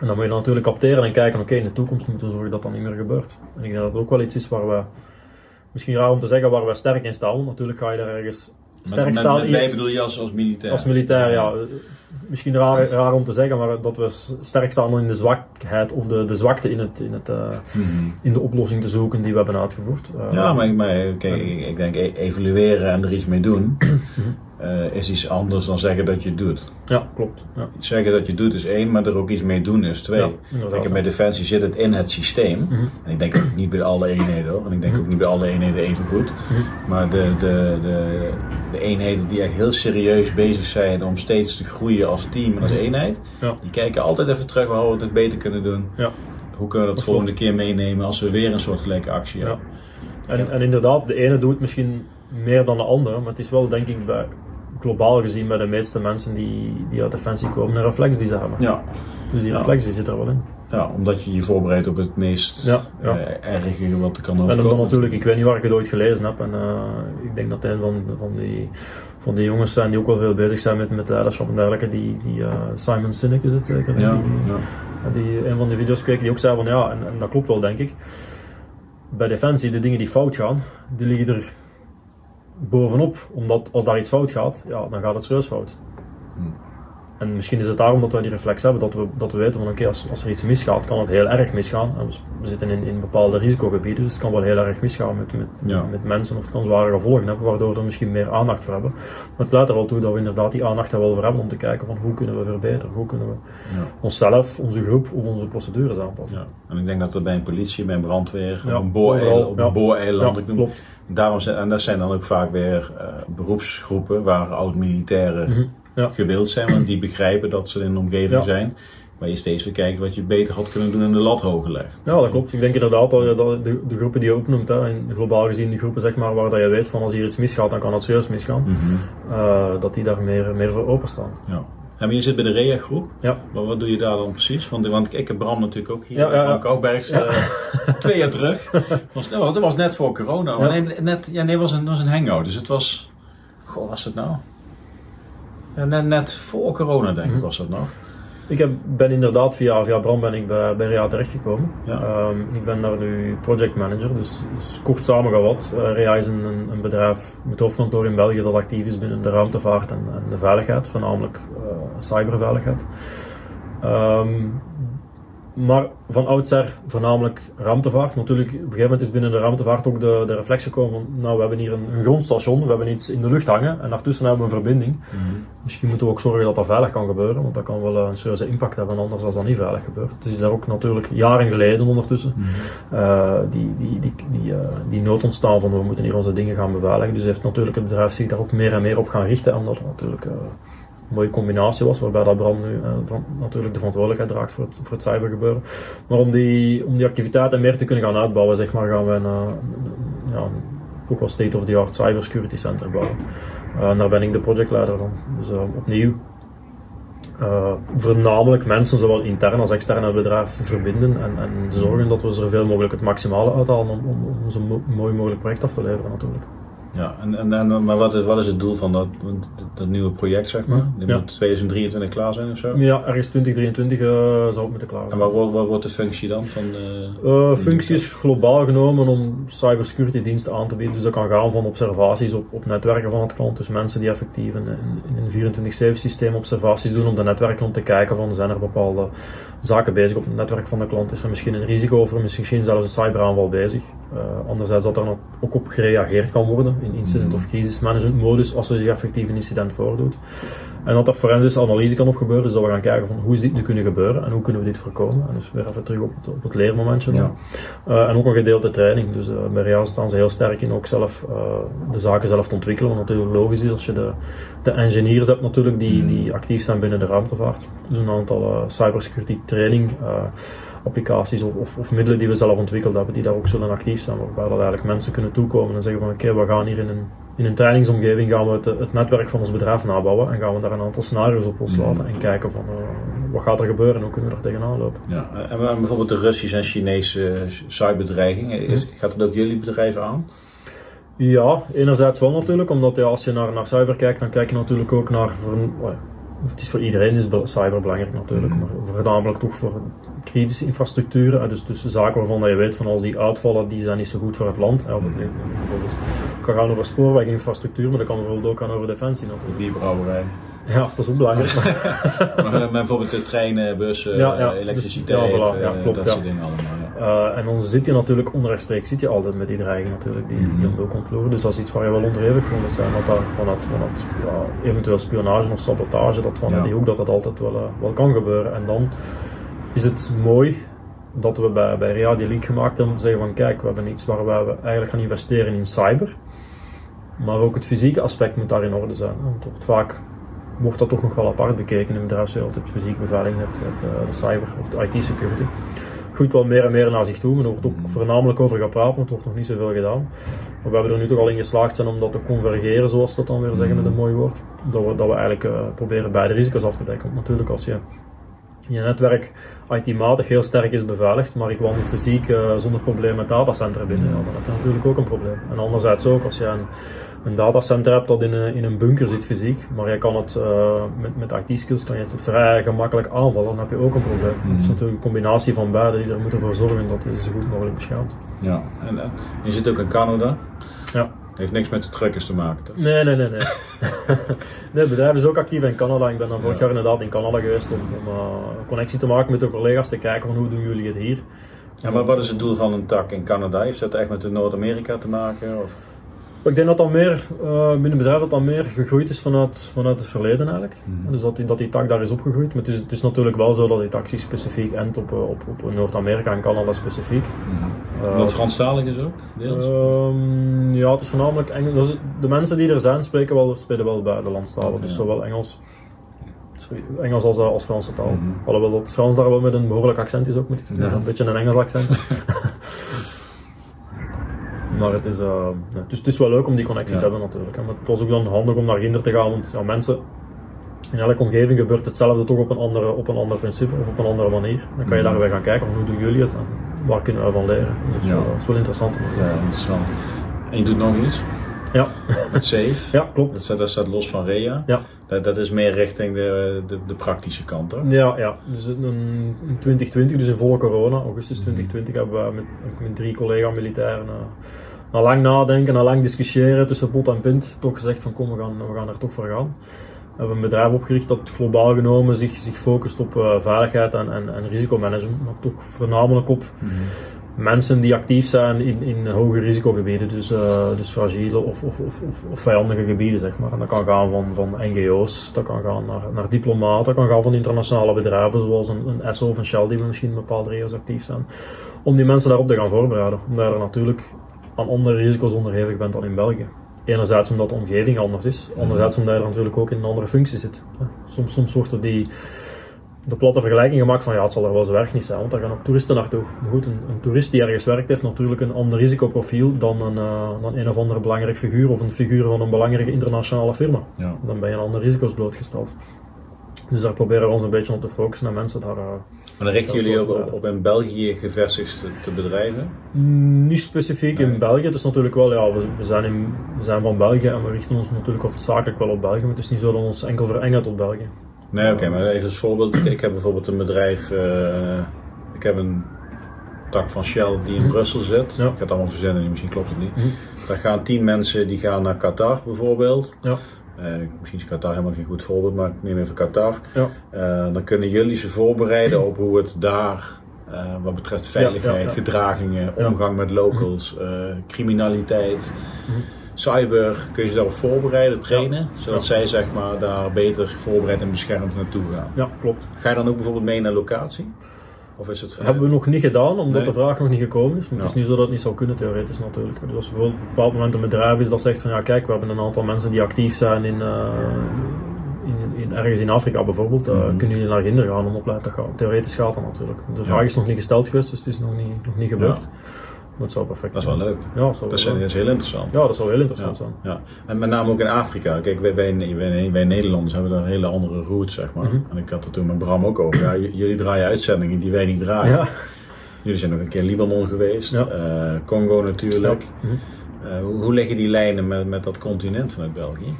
En dan moet je natuurlijk capteren en kijken, oké, okay, in de toekomst moeten we zorgen dat dat niet meer gebeurt. En ik denk dat het ook wel iets is waar we, misschien raar om te zeggen, waar we sterk in staan. Natuurlijk ga je daar ergens sterk met, staan. Met, met wij bedoel je als, als militair? Als militair, ja. Misschien raar, raar om te zeggen, maar dat we sterk staan in de zwakheid of de, de zwakte in, het, in, het, uh, mm -hmm. in de oplossing te zoeken die we hebben uitgevoerd. Uh, ja, maar, maar kijk, ik, ik denk evalueren en er iets mee doen. Uh, is iets anders dan zeggen dat je het doet. Ja, klopt. Ja. Zeggen dat je het doet is één, maar er ook iets mee doen is twee. Ja, Kijk, bij Defensie zit het in het systeem. Mm -hmm. En ik denk ook niet bij alle eenheden hoor. En ik denk ook niet bij alle eenheden even goed. Mm -hmm. Maar de, de, de, de eenheden die echt heel serieus bezig zijn om steeds te groeien als team en als eenheid. Ja. Die kijken altijd even terug waar we het beter kunnen doen. Ja. Hoe kunnen we dat, dat volgende keer meenemen als we weer een soortgelijke actie hebben. En, en inderdaad, de ene doet misschien meer dan de andere. Maar het is wel denk ik bij globaal gezien bij de meeste mensen die, die uit Defensie komen, een reflex die ze hebben. Ja. Dus die reflex die zit er wel in. Ja, omdat je je voorbereidt op het meest Ja, ja. eh, erge wat er kan En dan overkomen. natuurlijk, ik weet niet waar ik het ooit gelezen heb. En uh, ik denk dat een van, van, die, van die jongens zijn die ook wel veel bezig zijn met, met leiderschap en dergelijke. Die, die uh, Simon Sinek is het zeker. Ja, die, ja. die een van die video's keek die ook zei van ja, en, en dat klopt wel denk ik. Bij Defensie, de dingen die fout gaan, die liggen er bovenop. Omdat als daar iets fout gaat, ja, dan gaat het serieus fout. Hmm. En misschien is het daarom dat wij die reflex hebben, dat we, dat we weten van oké, als, als er iets misgaat, kan het heel erg misgaan. En we, zitten in, in bepaalde risicogebieden, dus het kan wel heel erg misgaan met, met, Ja. met mensen of het kan zware gevolgen hebben, waardoor we er misschien meer aandacht voor hebben. Maar het leidt er wel toe dat we inderdaad die aandacht er wel voor hebben om te kijken van hoe kunnen we verbeteren, hoe kunnen we Ja. onszelf, onze groep of onze procedures aanpassen. Ja. En ik denk dat dat bij een politie, bij een brandweer, Ja, een booreiland, op een booreiland, Ja, ik noem- klopt. Daarom zijn, en dat zijn dan ook vaak weer eh, beroepsgroepen waar oud-militairen Mhm, ja. gewild zijn, want die begrijpen dat ze in een omgeving Ja. zijn waar je steeds weer kijkt wat je beter had kunnen doen en de lat hoger legt. Ja, dat klopt. Ik denk inderdaad dat dat de, de groepen die je opnoemt, hè, en globaal gezien de groepen zeg maar, waar dat je weet van als hier iets misgaat, dan kan het serieus misgaan, eh, dat die daar meer, meer voor openstaan. Ja. En maar je zit bij de REA-groep. Ja. Maar wat doe je daar dan precies? Want, want ik heb Bram natuurlijk ook hier Ja, ja, ja. eh, twee jaar terug. Was, het was net voor corona. Maar Ja. nee, net, ja, nee, was een, was een hangout. Dus het was... Goh, was het nou? Net, net voor corona denk ik Mhm. was dat nog. Ik heb, ben inderdaad via, via Bram ben ik bij, bij Rea terechtgekomen. Ja. Ehm, ik ben daar nu project manager, dus, dus kort samengevat. eh Rea is een, een, bedrijf met hoofdkantoor in België dat actief is binnen de ruimtevaart en, en de veiligheid, voornamelijk eh, cyberveiligheid. Ehm, maar van oudsher voornamelijk ruimtevaart. Natuurlijk, op een gegeven moment is binnen de ruimtevaart ook de, de reflex gekomen van, nou we hebben hier een, een grondstation, we hebben iets in de lucht hangen en daartussen hebben we een verbinding. Misschien moeten we ook zorgen dat dat veilig kan gebeuren, want dat kan wel eh, een serieuze impact hebben, anders als dat niet veilig gebeurt. Het is daar ook natuurlijk jaren geleden ondertussen eh, die, die, die, die, eh, die nood ontstaan van we moeten hier onze dingen gaan beveiligen. Dus heeft natuurlijk het bedrijf zich daar ook meer en meer op gaan richten, omdat het natuurlijk mooie combinatie was, waarbij dat Bram nu eh, natuurlijk de verantwoordelijkheid draagt voor het, voor het cybergebeuren. Maar om die, om die activiteiten meer te kunnen gaan uitbouwen, zeg maar, gaan we een, eh, ja, ook wel state-of-the-art cybersecurity center bouwen. Eh, daar ben ik de projectleider van. Dus opnieuw, voornamelijk mensen, zowel intern als extern het bedrijf, verbinden en, en zorgen dat we zoveel mogelijk het maximale uithalen om, om, om zo'n mo- mooi mogelijk project af te leveren natuurlijk. Ja, en, en, en, maar wat is, wat is het doel van dat, dat, nieuwe project, zeg maar? Die Ja. moet 2023 klaar zijn of zo? Ja, ergens 2023 eh, zou het moeten klaar En zijn. wat, wat, wat wordt de functie dan van de... Eh, functies globaal genomen om cybersecurity diensten aan te bieden. Dus dat kan gaan van observaties op, op netwerken van het klant. Dus mensen die effectief in, in, in een 24-7 systeem observaties doen op de netwerken om te kijken van zijn er bepaalde zaken bezig op het netwerk van de klant. Is er misschien een risico of er misschien zelfs een cyberaanval bezig. Eh, anderzijds dat er ook op gereageerd kan worden in incident of crisismanagement modus als er zich effectief een incident voordoet. En dat er forensische analyse kan op gebeuren, dus dat we gaan kijken van hoe is dit nu kunnen gebeuren en hoe kunnen we dit voorkomen. En dus weer even terug op het, op het leermomentje. Ja. Eh, en ook een gedeelte training. Dus eh, bij Real staan ze heel sterk in ook zelf eh, de zaken zelf te ontwikkelen. Wat natuurlijk logisch is als je de, de engineers hebt natuurlijk die, die actief zijn binnen de ruimtevaart. Dus een aantal eh, cybersecurity training applicaties of, of, of middelen die we zelf ontwikkeld hebben, die daar ook zullen actief zijn. Waarbij dat eigenlijk mensen kunnen toekomen en zeggen van oké, we gaan hier in een, in een trainingsomgeving gaan we het, het netwerk van ons bedrijf nabouwen en gaan we daar een aantal scenario's op loslaten en kijken van eh, wat gaat er gebeuren en hoe kunnen we er tegenaan lopen. Ja, en bijvoorbeeld de Russische en Chinese cyberdreiging, is, gaat dat ook jullie bedrijf aan? Ja, enerzijds wel natuurlijk, omdat ja, als je naar, naar cyber kijkt, dan kijk je natuurlijk ook naar. Voor, ja, het is voor iedereen is be- cyber belangrijk natuurlijk, maar voornamelijk toch voor kritische infrastructuren. hè, Dus, dus zaken waarvan dat je weet van als die uitvallen, die zijn niet zo goed voor het land. Of het nu bijvoorbeeld kan gaan over spoorweginfrastructuur, maar dat kan bijvoorbeeld ook gaan over defensie natuurlijk. Bierbrouwerij. Ja, dat is ook belangrijk. maar, maar bijvoorbeeld de treinen, bussen, Ja, ja, eh, elektriciteit, dus- ja, voilà, eh, ja, klopt, dat soort dingen allemaal. Eh, en dan zit je natuurlijk onrechtstreeks zit je altijd met die dreiging natuurlijk, die, die hoek komt loeren. Dus dat is iets waar je wel onderhevig voor moet zijn, dat dat vanuit, vanuit ja, eventueel spionage of sabotage, dat vanuit die hoek dat dat altijd wel, eh, wel kan gebeuren. En dan is het mooi dat we bij, bij Rea die link gemaakt hebben om te zeggen van kijk, we hebben iets waar we eigenlijk gaan investeren in cyber. Maar ook het fysieke aspect moet daar in orde zijn. Want het wordt vaak wordt dat toch nog wel apart bekeken in de bedrijfswereld. Je hebt fysieke beveiliging, je hebt, eh, de cyber of de IT-security. Groeit wel meer en meer naar zich toe, er wordt ook voornamelijk over gepraat, maar het wordt nog niet zoveel gedaan. Maar we hebben er nu toch al in geslaagd zijn om dat te convergeren, zoals dat dan weer zeggen met een mooi woord. Dat we, dat we eigenlijk eh, proberen beide risico's af te dekken. Natuurlijk als je je netwerk IT-matig heel sterk is beveiligd, maar ik wandel fysiek eh, zonder probleem met datacentra binnen, ja, dan heb je natuurlijk ook een probleem. En anderzijds ook, als je een, een datacenter hebt dat in een, in een bunker zit fysiek, maar je kan het eh, met, met IT-skills kan je het vrij gemakkelijk aanvallen, dan heb je ook een probleem. Het is natuurlijk een combinatie van beide die er moeten voor zorgen dat je zo goed mogelijk beschermt. Ja, en eh, je zit ook in Canada. Ja. Heeft niks met de truckers te maken. Toch? Nee, nee, nee. Nee. nee, het bedrijf is ook actief in Canada. Ik ben dan vorig Ja. jaar inderdaad in Canada geweest om, om eh, een connectie te maken met de collega's, te kijken van hoe doen jullie het hier. Ja, maar wat is het doel van een tak in Canada? Heeft dat echt met de Noord-Amerika te maken? Of? Ik denk dat dat meer, eh, binnen bedrijf dat dat meer gegroeid is vanuit, vanuit het verleden eigenlijk. Mhm. Dus dat die, dat die tak daar is opgegroeid. Maar het is, het is natuurlijk wel zo dat die tak zich specifiek endt op, eh, op, op Noord-Amerika en Canada specifiek. Eh, Omdat het Franstalig is ook? Deels? Ehm, ja, het is voornamelijk Engels. Dus de mensen die er zijn spreken wel, spelen wel buitenlandstalen. Dus ja. zowel Engels, Engels als, als Franse taal. Mhm. Alhoewel dat Frans daar wel met een behoorlijk accent is ook, moet ik zeggen. Ja. Een beetje een Engels accent. maar het is, eh, dus het is wel leuk om die connectie te hebben natuurlijk. hè. Maar het was ook dan handig om naar Ginder te gaan, want ja, mensen... In elke omgeving gebeurt hetzelfde toch op een, andere, op een ander principe of op een andere manier. Dan kan je Mhm. daarbij gaan kijken hoe doen jullie het en waar kunnen we van leren. Dus dat is, Ja. wel, dat is wel interessant. om. Ja, interessant. En je doet nog iets? Ja, Met Safe? ja klopt. Dat staat, dat staat los van Rea. Ja. Dat, dat is meer richting de, de, de praktische kant, hoor. Ja, ja. Dus in in 2020, dus in volle corona, augustus Mhm. 2020, hebben we met, met drie collega-militairen eh, na lang nadenken, na lang discussiëren tussen pot en pint, toch gezegd van kom, we gaan, we gaan er toch voor gaan. We hebben een bedrijf opgericht dat globaal genomen zich, zich focust op eh, veiligheid en, en, en risicomanagement, maar toch voornamelijk op mensen die actief zijn in, in hoge risicogebieden, dus, eh, dus fragiele of, of, of, of, vijandige gebieden, zeg maar. En dat kan gaan van, van NGO's, dat kan gaan naar, naar diplomaten, dat kan gaan van internationale bedrijven, zoals een, een ESSO of een Shell, die misschien in bepaalde regio's actief zijn, om die mensen daarop te gaan voorbereiden. Omdat je er natuurlijk aan andere risico's onderhevig bent dan in België. Enerzijds omdat de omgeving anders is, anderzijds omdat je er natuurlijk ook in een andere functie zit. Soms, soms wordt er die, de platte vergelijking gemaakt van ja, het zal er wel zo erg niet zijn, want daar gaan ook toeristen naartoe. Maar goed, een, een toerist die ergens werkt heeft natuurlijk een ander risicoprofiel dan een, eh, dan een of andere belangrijk figuur of een figuur van een belangrijke internationale firma. Ja. Dan ben je aan andere risico's blootgesteld. Dus daar proberen we ons een beetje op te focussen en mensen daar... eh, Maar dan richten jullie wordt, op, op, op in België gevestigde bedrijven? Niet specifiek in. België. Het is natuurlijk wel, ja, we, we, zijn in, we zijn van België en we richten ons natuurlijk hoofdzakelijk wel op België. Maar het is niet zo dat we ons enkel verengen tot België. Nee, oké, maar even als voorbeeld. Ik, heb bijvoorbeeld een bedrijf, eh, ik heb een tak van Shell die in Mhm. Brussel zit. Ja. Ik ga het allemaal verzinnen, misschien klopt het niet. Mhm. Daar gaan tien mensen die gaan naar Qatar bijvoorbeeld. Ja. Eh, misschien is Qatar helemaal geen goed voorbeeld, maar ik neem even Qatar. Ja. Eh, dan kunnen jullie ze voorbereiden op hoe het daar, eh, wat betreft veiligheid, ja, ja. gedragingen, omgang met locals, eh, criminaliteit, Mhm. cyber, kun je ze daarop voorbereiden, trainen, zodat zij zeg maar daar beter voorbereid en beschermd naartoe gaan. Ja, klopt. Ga je dan ook bijvoorbeeld mee naar locatie? Of is het hebben we nog niet gedaan, omdat Nee. de vraag nog niet gekomen is. Maar het is niet zo dat het niet zou kunnen, theoretisch natuurlijk. Dus als bijvoorbeeld op een bepaald moment een bedrijf is dat zegt van ja kijk, we hebben een aantal mensen die actief zijn in, eh, in, in ergens in Afrika bijvoorbeeld, eh, Mhm. kunnen jullie naar Ginder gaan om opleiden te gaan. Theoretisch gaat dat natuurlijk. De vraag Ja. is nog niet gesteld geweest, dus het is nog niet, nog niet gebeurd. Ja. Het zou perfect Dat is wel leuk. Ja, dat Dat is, dat heel interessant. ja, dat zou heel interessant Ja, zijn. ja. En met name ook in Afrika. Kijk, wij, wij, wij, wij Nederlanders hebben daar hele andere roots, zeg maar. Mhm. En ik had het toen met Bram ook over. Ja, jullie draaien uitzendingen die wij niet draaien. Ja. Jullie zijn nog een keer Libanon geweest, Ja. eh, Congo natuurlijk. Ja. Mhm. Eh, hoe, hoe liggen die lijnen met, met dat continent vanuit België?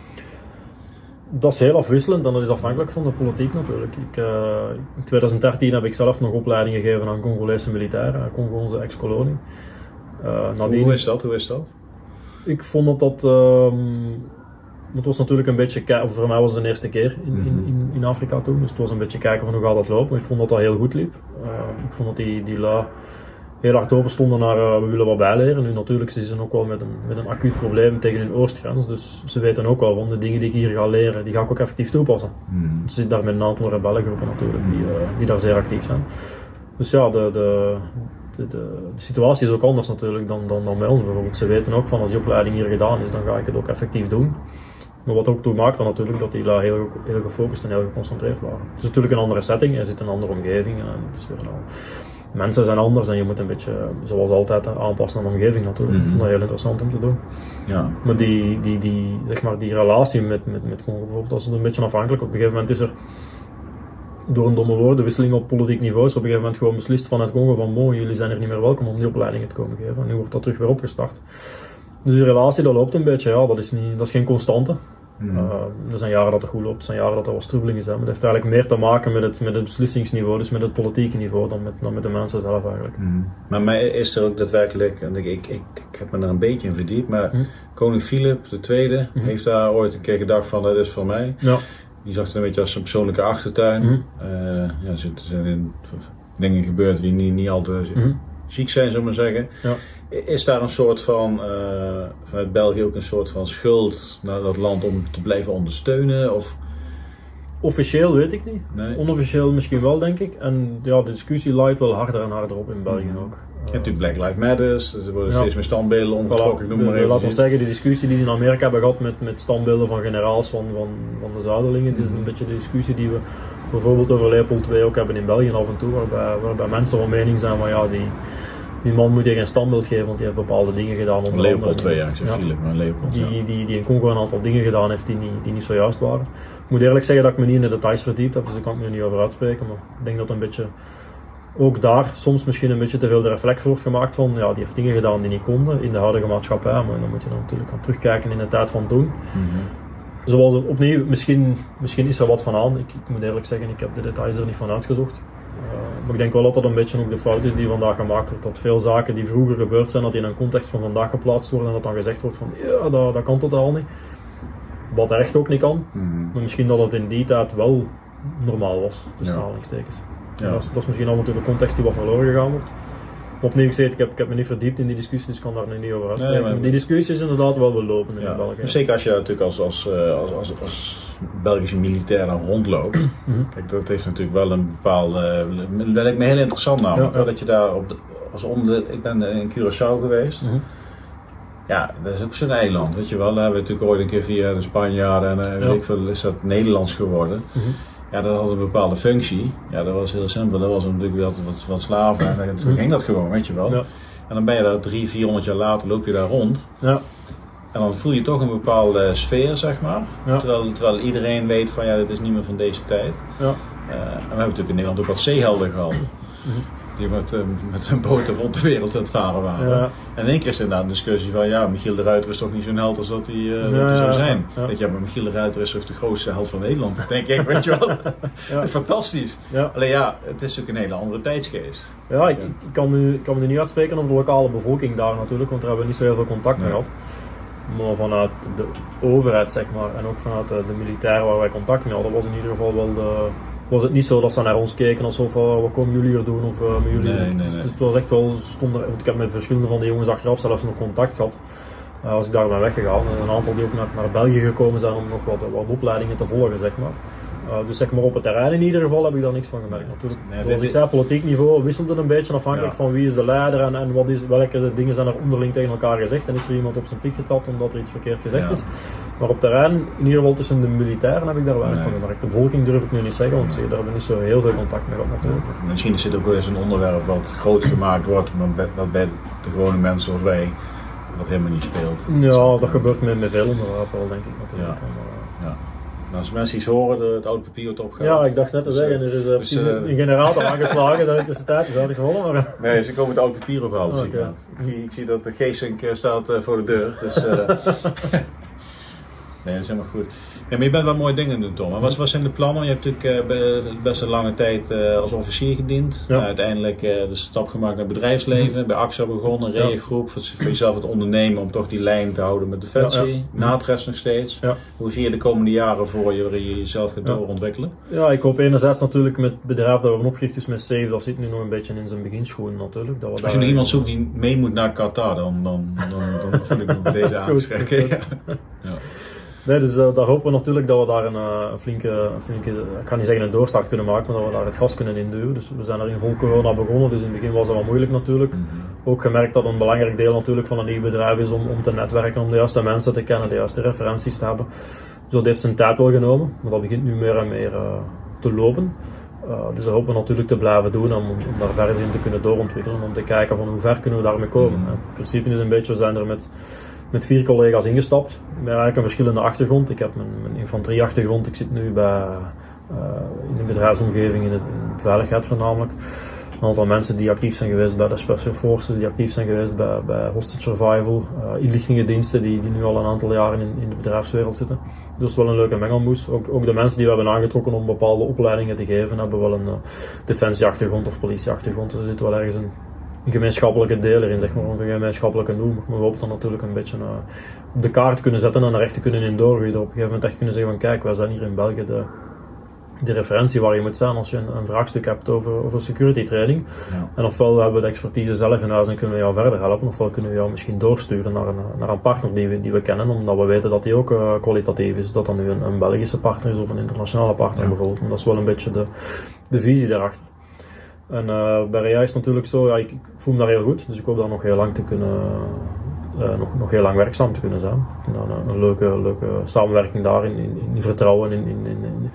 Dat is heel afwisselend en dat is afhankelijk van de politiek natuurlijk. Ik, eh, in 2013 heb ik zelf nog opleiding gegeven aan Congolese militairen, aan Congo, onze ex-kolonie. Eh, nadien Hoe is dat? Hoe is dat? Ik vond dat dat. ehm, het was natuurlijk een beetje. Voor mij was het de eerste keer in, in, Mhm. in, in Afrika toen. Dus het was een beetje kijken van hoe gaat dat lopen. Maar ik vond dat dat heel goed liep. Eh, ik vond dat die, die lui heel hard open stonden naar eh, we willen wat bijleren. Nu natuurlijk ze zijn ook wel met een, met een acuut probleem tegen hun oostgrens. Dus ze weten ook wel van de dingen die ik hier ga leren, die ga ik ook effectief toepassen. Hmm. Ze zitten daar met een aantal rebellengroepen natuurlijk, die, die daar zeer actief zijn. Dus ja, de, de, de, de, de situatie is ook anders natuurlijk dan, dan, dan bij ons bijvoorbeeld. Ze weten ook van als die opleiding hier gedaan is, dan ga ik het ook effectief doen. Maar wat ook toe maakt dan natuurlijk dat die heel, heel gefocust en heel geconcentreerd waren. Het is natuurlijk een andere setting, je zit in een andere omgeving en het is weer Mensen zijn anders en je moet een beetje, zoals altijd, aanpassen aan de omgeving natuurlijk. Ik vond dat heel interessant om te doen. Ja. Maar die, die, die, zeg maar, die relatie met, met, met bijvoorbeeld, dat is een beetje afhankelijk. Op een gegeven moment is er, door een domme woord, de wisseling op politiek niveau, is op een gegeven moment gewoon beslist vanuit Congo van, bon, jullie zijn er niet meer welkom om die opleidingen te komen geven. En nu wordt dat terug weer opgestart. Dus die relatie, dat loopt een beetje, ja, dat is, niet, dat is geen constante. Mm. er zijn jaren dat het goed loopt, er zijn jaren dat er wat strubbelingen zijn. Maar het heeft eigenlijk meer te maken met het, met het beslissingsniveau, dus met het politieke niveau, dan met, dan met de mensen zelf eigenlijk. Mm. Maar, maar is er ook daadwerkelijk, en ik, ik, ik, ik, heb me er een beetje in verdiept, maar mm. koning Philip II mm. heeft daar ooit een keer gedacht van, dat is voor mij. Ja. Die zag het een beetje als een persoonlijke achtertuin. Uh, ja, er zijn dingen gebeurd die niet, niet altijd ziek zijn, zullen we maar zeggen. Ja. Is daar een soort van, uh, vanuit België ook een soort van schuld naar dat land om te blijven ondersteunen? Of? Officieel weet ik niet. Nee. Onofficieel misschien wel, denk ik. En ja, de discussie leidt wel harder en harder op in België mm. ook. Natuurlijk Black Lives Matter, er worden steeds meer standbeelden omgetrokken, noem maar even. Laten we zeggen, die discussie die ze in Amerika hebben gehad met, met standbeelden van generaals van, van, van de zuidelingen, dit is een mm. beetje de discussie die we bijvoorbeeld over Leopold II ook hebben in België af en toe, waarbij, waarbij mensen van mening zijn van ja, die, die man moet je geen standbeeld geven, want die heeft bepaalde dingen gedaan. Onder Leopold II, ja, ik zeg ja, maar Leopold. Die, die, die, die in Congo een aantal dingen gedaan heeft die niet, die niet zo juist waren. Ik moet eerlijk zeggen dat ik me niet in de details verdiept heb, dus ik kan me er niet over uitspreken, maar ik denk dat een beetje ook daar soms misschien een beetje te veel de reflex wordt gemaakt van ja, die heeft dingen gedaan die niet konden in de huidige maatschappij, maar dan moet je dan natuurlijk gaan terugkijken in de tijd van toen. Mm Zoals opnieuw, misschien, misschien is er wat van aan. Ik, ik, moet eerlijk zeggen, ik heb de details er niet van uitgezocht. Uh, maar ik denk wel dat dat een beetje ook de fout is die vandaag gemaakt wordt. Dat veel zaken die vroeger gebeurd zijn, dat die in een context van vandaag geplaatst worden en dat dan gezegd wordt van ja, dat, dat kan totaal niet. Wat echt ook niet kan. Mm Maar misschien dat het in die tijd wel normaal was, tussen ja. Ja. Dat, is, dat is misschien en toe de context die wat verloren gegaan wordt. Opnieuw gezegd, ik heb, ik heb me niet verdiept in die discussie, dus ik kan daar nu niet over uitspreken. Nee, maar die discussie is inderdaad wel wel lopen in België. Zeker als je natuurlijk als, als, eh, als, als, als Belgische militair dan rondloopt. Mhm. Kijk, dat heeft natuurlijk wel een bepaalde. Dat lijkt me heel interessant namelijk. Ja, Dat je daar op de, als onder. Ik ben in Curaçao geweest. Mhm. Ja, dat is ook zo'n eiland, weet je wel. Daar hebben we natuurlijk ooit een keer via de Spanjaarden en uh, weet ik veel, is dat Nederlands geworden. Mhm. Ja, dat had een bepaalde functie. Ja, dat was heel simpel. Dat was natuurlijk wel wat, wat slaven en dan mhm. ging dat gewoon, weet je wel. Ja. En dan ben je daar drie, vierhonderd jaar later, loop je daar rond. Ja. En dan voel je toch een bepaalde sfeer, zeg maar. Terwijl, terwijl iedereen weet van ja, dit is niet meer van deze tijd. Ja. Uh, en we hebben natuurlijk in Nederland ook wat zeehelden gehad. Mhm die met, uh, met een boten rond de wereld aan het varen waren. Ja. En in één keer is er inderdaad een discussie van, ja, Michiel de Ruiter is toch niet zo'n held als dat hij, uh, ja, zou zijn. Weet je, maar Michiel de Ruiter is toch de grootste held van Nederland, denk ik, weet je wel. Fantastisch. Alleen ja, het is ook een hele andere tijdsgeest. Ja, ik, ik, kan, nu, ik kan me nu niet uitspreken over de lokale bevolking daar natuurlijk, want daar hebben we niet zo heel veel contact mee gehad. Maar vanuit de overheid, zeg maar, en ook vanuit de, de militairen waar wij contact mee hadden, was in ieder geval wel de was het niet zo dat ze naar ons keken alsof uh, wat komen jullie hier doen of uh, met jullie. Nee, nee, dus, dus, het was echt wel, stonden, want ik heb met verschillende van die jongens achteraf zelfs nog contact gehad. Uh, als ik daar ben weggegaan. En een aantal die ook naar, naar België gekomen zijn om nog wat, wat opleidingen te volgen, zeg maar. Uh, dus zeg maar op het terrein in ieder geval heb ik daar niks van gemerkt. Natuurlijk, nee, zoals ik zei, politiek niveau wisselt een beetje afhankelijk van wie is de leider en, en wat is, welke dingen zijn er onderling tegen elkaar gezegd. En is er iemand op zijn piek getrapt omdat er iets verkeerd gezegd is. Maar op terrein, in ieder geval tussen de militairen, heb ik daar weinig van gemerkt. De bevolking durf ik nu niet zeggen, want daar hebben we niet zo heel veel contact mee gehad natuurlijk. Misschien is dit ook wel eens een onderwerp wat groot gemaakt wordt, maar dat bij de gewone mensen zoals wij wat helemaal niet speelt. Ja, dat gebeurt met, met veel onderwerpen al, denk ik natuurlijk. Ja. ja. Nou, als mensen iets horen, de, het oude papier wordt opgehaald. Ja, ik dacht net te dus, zeggen, er is uh, dus, uh, een generator aangeslagen dat het de tijd is had gewonnen. Maar... Nee, ze komen het oude papier ophalen. Oh, okay. ik, ik, zie dat de Geesink staat voor de deur. Dus, nee, dat is helemaal goed. Ja, maar je bent wel mooie dingen doen, Tom. Wat, wat zijn de plannen? Je hebt natuurlijk uh, best een lange tijd uh, als officier gediend. Ja. uiteindelijk uh, de stap gemaakt naar bedrijfsleven. Mhm. Bij AXA begonnen, ja. groep voor, voor, jezelf het ondernemen om toch die lijn te houden met Defensie. Ja, ja. Naadrest nog steeds. Hoe zie je de komende jaren voor je waarin je jezelf gaat doorontwikkelen? Ja, ik hoop enerzijds natuurlijk met het bedrijf dat we hebben opgericht, dus met Save, dat zit nu nog een beetje in zijn beginschoenen natuurlijk. Dat we als je nog iemand zoekt die mee moet naar Qatar, dan, dan, dan, dan voel ik me deze aangeschreven. Nee, dus uh, daar hopen we natuurlijk dat we daar een, uh, flinke, een flinke, ik kan niet zeggen een doorstart kunnen maken, maar dat we daar het gas kunnen induwen. Dus we zijn er in vol corona begonnen, dus in het begin was dat wel moeilijk natuurlijk. Mm -hmm. Ook gemerkt dat een belangrijk deel natuurlijk van een nieuw bedrijf is om, om te netwerken, om de juiste mensen te kennen, de juiste referenties te hebben. Dus dat heeft zijn tijd wel genomen, maar dat begint nu meer en meer uh, te lopen. dus dat hopen we natuurlijk te blijven doen om, om, daar verder in te kunnen doorontwikkelen, om te kijken van hoe ver kunnen we daarmee komen. -hmm. In principe is een beetje, we zijn er met met vier collega's ingestapt. Met eigenlijk een verschillende achtergrond. Ik heb mijn, mijn infanterieachtergrond. Ik zit nu bij, uh, in de bedrijfsomgeving, in, het, de veiligheid voornamelijk. Een aantal mensen die actief zijn geweest bij de Special Forces, die actief zijn geweest bij, bij Hostage Survival, uh, inlichtingendiensten die, die nu al een aantal jaren in, in de bedrijfswereld zitten. Dus wel een leuke mengelmoes. Ook, ook de mensen die we hebben aangetrokken om bepaalde opleidingen te geven, hebben wel een uh, defensieachtergrond of politieachtergrond. Dus er zit wel ergens een gemeenschappelijke deel erin, zeg maar, een gemeenschappelijke noem. Maar we hopen dan natuurlijk een beetje uh, op de kaart kunnen zetten en er echt te kunnen in doorgroeien. Op een gegeven moment echt kunnen zeggen van kijk, wij zijn hier in België de, de referentie waar je moet zijn als je een, een vraagstuk hebt over, over security training. Ja. En ofwel hebben we de expertise zelf in huis en kunnen we jou verder helpen, ofwel kunnen we jou misschien doorsturen naar een, naar een partner die we, die we kennen, omdat we weten dat die ook uh, kwalitatief is. Dat dan nu een, een, Belgische partner is of een internationale partner ja. bijvoorbeeld. Dat is wel een beetje de, de visie daarachter. En uh, bij REA is het natuurlijk zo, ja, ik, ik, voel me daar heel goed, dus ik hoop daar nog heel lang te kunnen, uh, nog, nog heel lang werkzaam te kunnen zijn. Ik vind dat een, een leuke, leuke samenwerking daar in, in, in vertrouwen, in, in, in,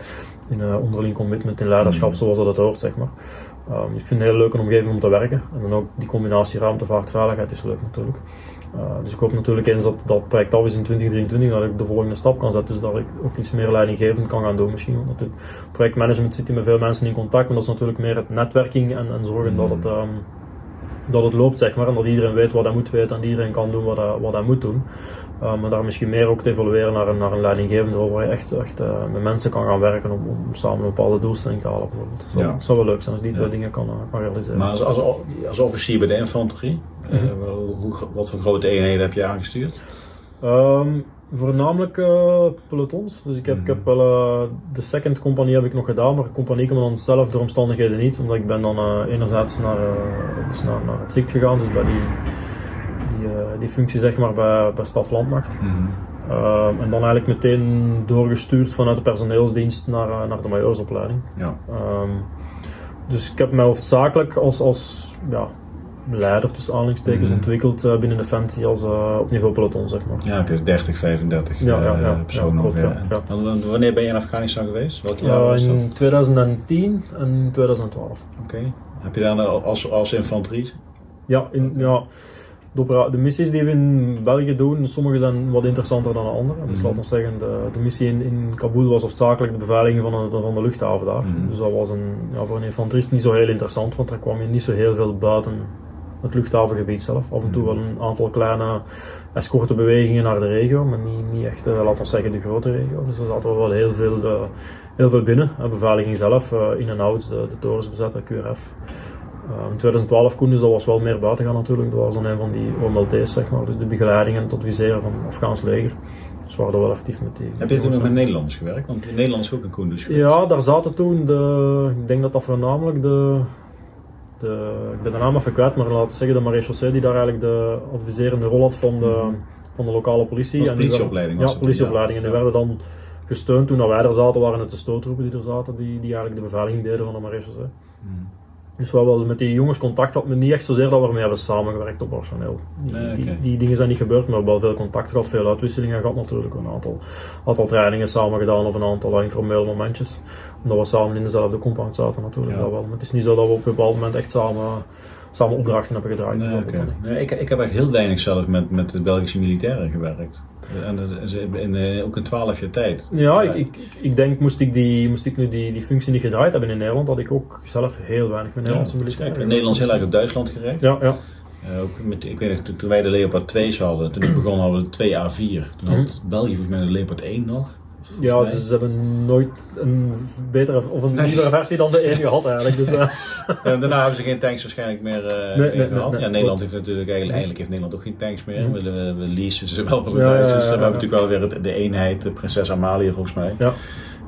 in onderling commitment in leiderschap, mm. zoals dat het hoort, zeg maar. Um, ik vind het een hele leuke omgeving om te werken. En dan ook die combinatie ruimtevaart, veiligheid is leuk natuurlijk. Uh, dus ik hoop natuurlijk eens dat dat project af is in 2023, dat ik de volgende stap kan zetten. Dus dat ik ook iets meer leidinggevend kan gaan doen misschien. Want natuurlijk, projectmanagement zit je met veel mensen in contact, maar dat is natuurlijk meer het netwerking en, en zorgen mm. dat, het, um, dat het loopt, zeg maar. En dat iedereen weet wat hij moet weten en iedereen kan doen wat hij, wat hij moet doen. Uh, maar daar misschien meer ook te evolueren naar een, naar een leidinggevende waar je echt, echt uh, met mensen kan gaan werken om, om samen een bepaalde doelstelling te halen. Bijvoorbeeld. Dat zou, wel leuk zijn als die twee ja. dingen kan, kan realiseren. Maar als, als, als officier bij de infanterie, mm -hmm. uh, hoe, wat voor grote eenheden heb je aangestuurd? Um, voornamelijk pelotons. Dus ik heb, mm -hmm. ik heb wel de second compagnie heb ik nog gedaan, maar de compagnie kan dan zelf door omstandigheden niet. Omdat ik ben dan enerzijds naar, dus naar, naar het ziek gegaan, dus bij die die, uh, die functie zeg maar bij, bij Staf Landmacht. Mm -hmm. uh, en dan eigenlijk meteen doorgestuurd vanuit de personeelsdienst naar, uh, naar de majoorsopleiding. Ja. Um, dus ik heb mij hoofdzakelijk als, als ja, leider tussen aanhalingstekens mm -hmm. ontwikkeld binnen Defensie als op niveau peloton zeg maar. Ja, oké, 30, 35 ja, ja, ja, personen ongeveer. Ja. Wanneer ben je in Afghanistan geweest? Welk jaar was dat? in 2010 en 2012. Oké. Okay. Heb je daar als, als infanterie? Ja, in, ja de, de, missies die we in België doen, sommige zijn wat interessanter dan de andere. Dus mm -hmm. zeggen, de, de missie in, in, Kabul was hoofdzakelijk de beveiliging van de, van de luchthaven daar. Mm -hmm. Dus dat was een, ja, voor een infanterist niet zo heel interessant, want daar kwam je niet zo heel veel buiten het luchthavengebied zelf. Af en toe wel een aantal kleine escorte bewegingen naar de regio, maar niet, niet echt, uh, laten we zeggen, de grote regio. Dus er zaten wel heel veel, de, heel veel binnen. De beveiliging zelf, in en outs, de, de torens bezetten, QRF. In 2012 Koen, dus dat was wel meer buiten gaan natuurlijk. Dat was dan een van die OMLT's, zeg maar. Dus de begeleiding en het adviseren van het Afghaans leger. Dus we waren wel actief met die. Heb je toen nog met Nederlands gewerkt? Want in Nederlands ook een geweest. Ja, daar zaten toen de, ik denk dat dat voornamelijk de, de ik ben de naam even kwijt, maar laten we zeggen de marechaussee die daar eigenlijk de adviserende rol had van de, van de lokale politie. Dat was politieopleiding. En die, ja, politieopleiding. Ja. En die werden dan gesteund toen wij er zaten, waren het de stoottroepen die er zaten, die, die eigenlijk de beveiliging deden van de marechaussee. Hmm. Dus we wel met die jongens contact had, maar niet echt zozeer dat we ermee hebben samengewerkt operationeel. Die, Nee, die, die dingen zijn niet gebeurd, maar we hebben wel veel contact gehad, veel uitwisselingen gehad natuurlijk. Een aantal, aantal trainingen samen gedaan of een aantal informele momentjes. Omdat we samen in dezelfde compound zaten natuurlijk. Ja. Dat wel. Maar het is niet zo dat we op een bepaald moment echt samen, samen opdrachten hebben gedraaid. Nee, oké. nee, ik, ik heb echt heel weinig zelf met, met de Belgische militairen gewerkt. En eh, ook in 12 jaar tijd. Ja, ik, ik, ik denk, moest ik, die, moest ik nu die, die functie niet gedraaid hebben in Nederland, had ik ook zelf heel weinig met Nederlandse Ja, militairen. in Nederland heel erg op Duitsland gericht. Ja, ja. Eh, ook met, ik weet nog, toen, wij de Leopard 2 hadden, toen ik begon hadden we de 2 A4. Toen had België volgens mij de Leopard 1 nog. Ja, mij. dus ze hebben nooit een betere of een nieuwere versie dan de 1 gehad eigenlijk. Dus, eh, En daarna hebben ze geen tanks waarschijnlijk meer eh, Nee, meer nee, gehad. nee, ja, Nederland heeft natuurlijk eigenlijk, eigenlijk heeft Nederland ook geen tanks meer. We, we, we leasen ze wel van de ja, Duitsers. ja, ja, We hebben natuurlijk wel weer het, de eenheid, de Prinses Amalia volgens mij, ja.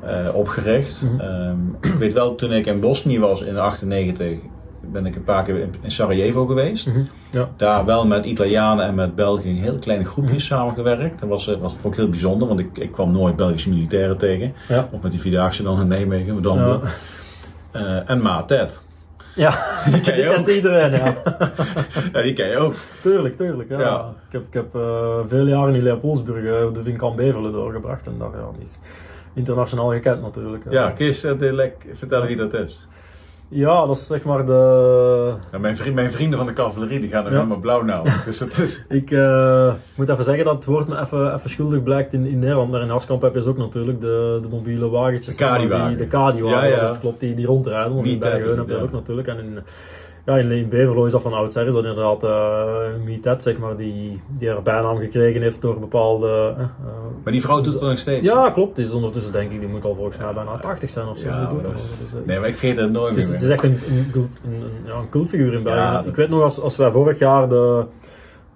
eh, opgericht. Mhm. Ehm, ik weet wel, toen ik in Bosnië was in 98, ben ik een paar keer in, in Sarajevo geweest. Mhm. ja. Daar wel met Italianen en met Belgen heel kleine groepjes Mhm. samengewerkt. Dat was, eh, was, vond ik heel bijzonder, want ik, ik kwam nooit Belgische militairen tegen. Ja. Of met die Vierdaagse dan in Nijmegen, of Dambelen. Eh, en Maat Ted. Ja, Die ken je die kent ook. iedereen, ja. Ja, die ken je ook. tuurlijk, tuurlijk. Ja. Ja. Ik heb, ik heb eh, veel jaren in Leopoldsburg, eh, de Vinkamp Bevelen doorgebracht en daar, ja, die is internationaal gekend natuurlijk. Ja, kun je vertellen wie dat is? Ja, dat is zeg maar de... Ja, mijn, vriend, mijn vrienden van de cavalerie die gaan er Ja. helemaal blauw naar. Dus dat is... Ik eh, moet even zeggen dat het woord me even, even schuldig blijkt in, in Nederland. Maar in Haskamp heb je dus ook natuurlijk de, de mobiele wagentjes. De Kadi-wagen. Die- De Kadi-wagen, Ja, ja. dat is- klopt, die, die rondrijden. Want in Bergen dat heb je dat ook natuurlijk. En in, ja, in, Beverlo is dat van oudsher, is dat inderdaad uh, Mitet, zeg maar, die, die haar bijnaam gekregen heeft door bepaalde... Uh, maar die vrouw doet het nog steeds? Ja, klopt. Die is ondertussen, denk ik, die moet al volgens mij bijna 80 zijn of zo. Ja, is, dus, nee, maar ik vergeet het nooit het is, meer. Het is echt een, een, een, ja, een cultfiguur in België. ik weet nog, als, als wij vorig jaar de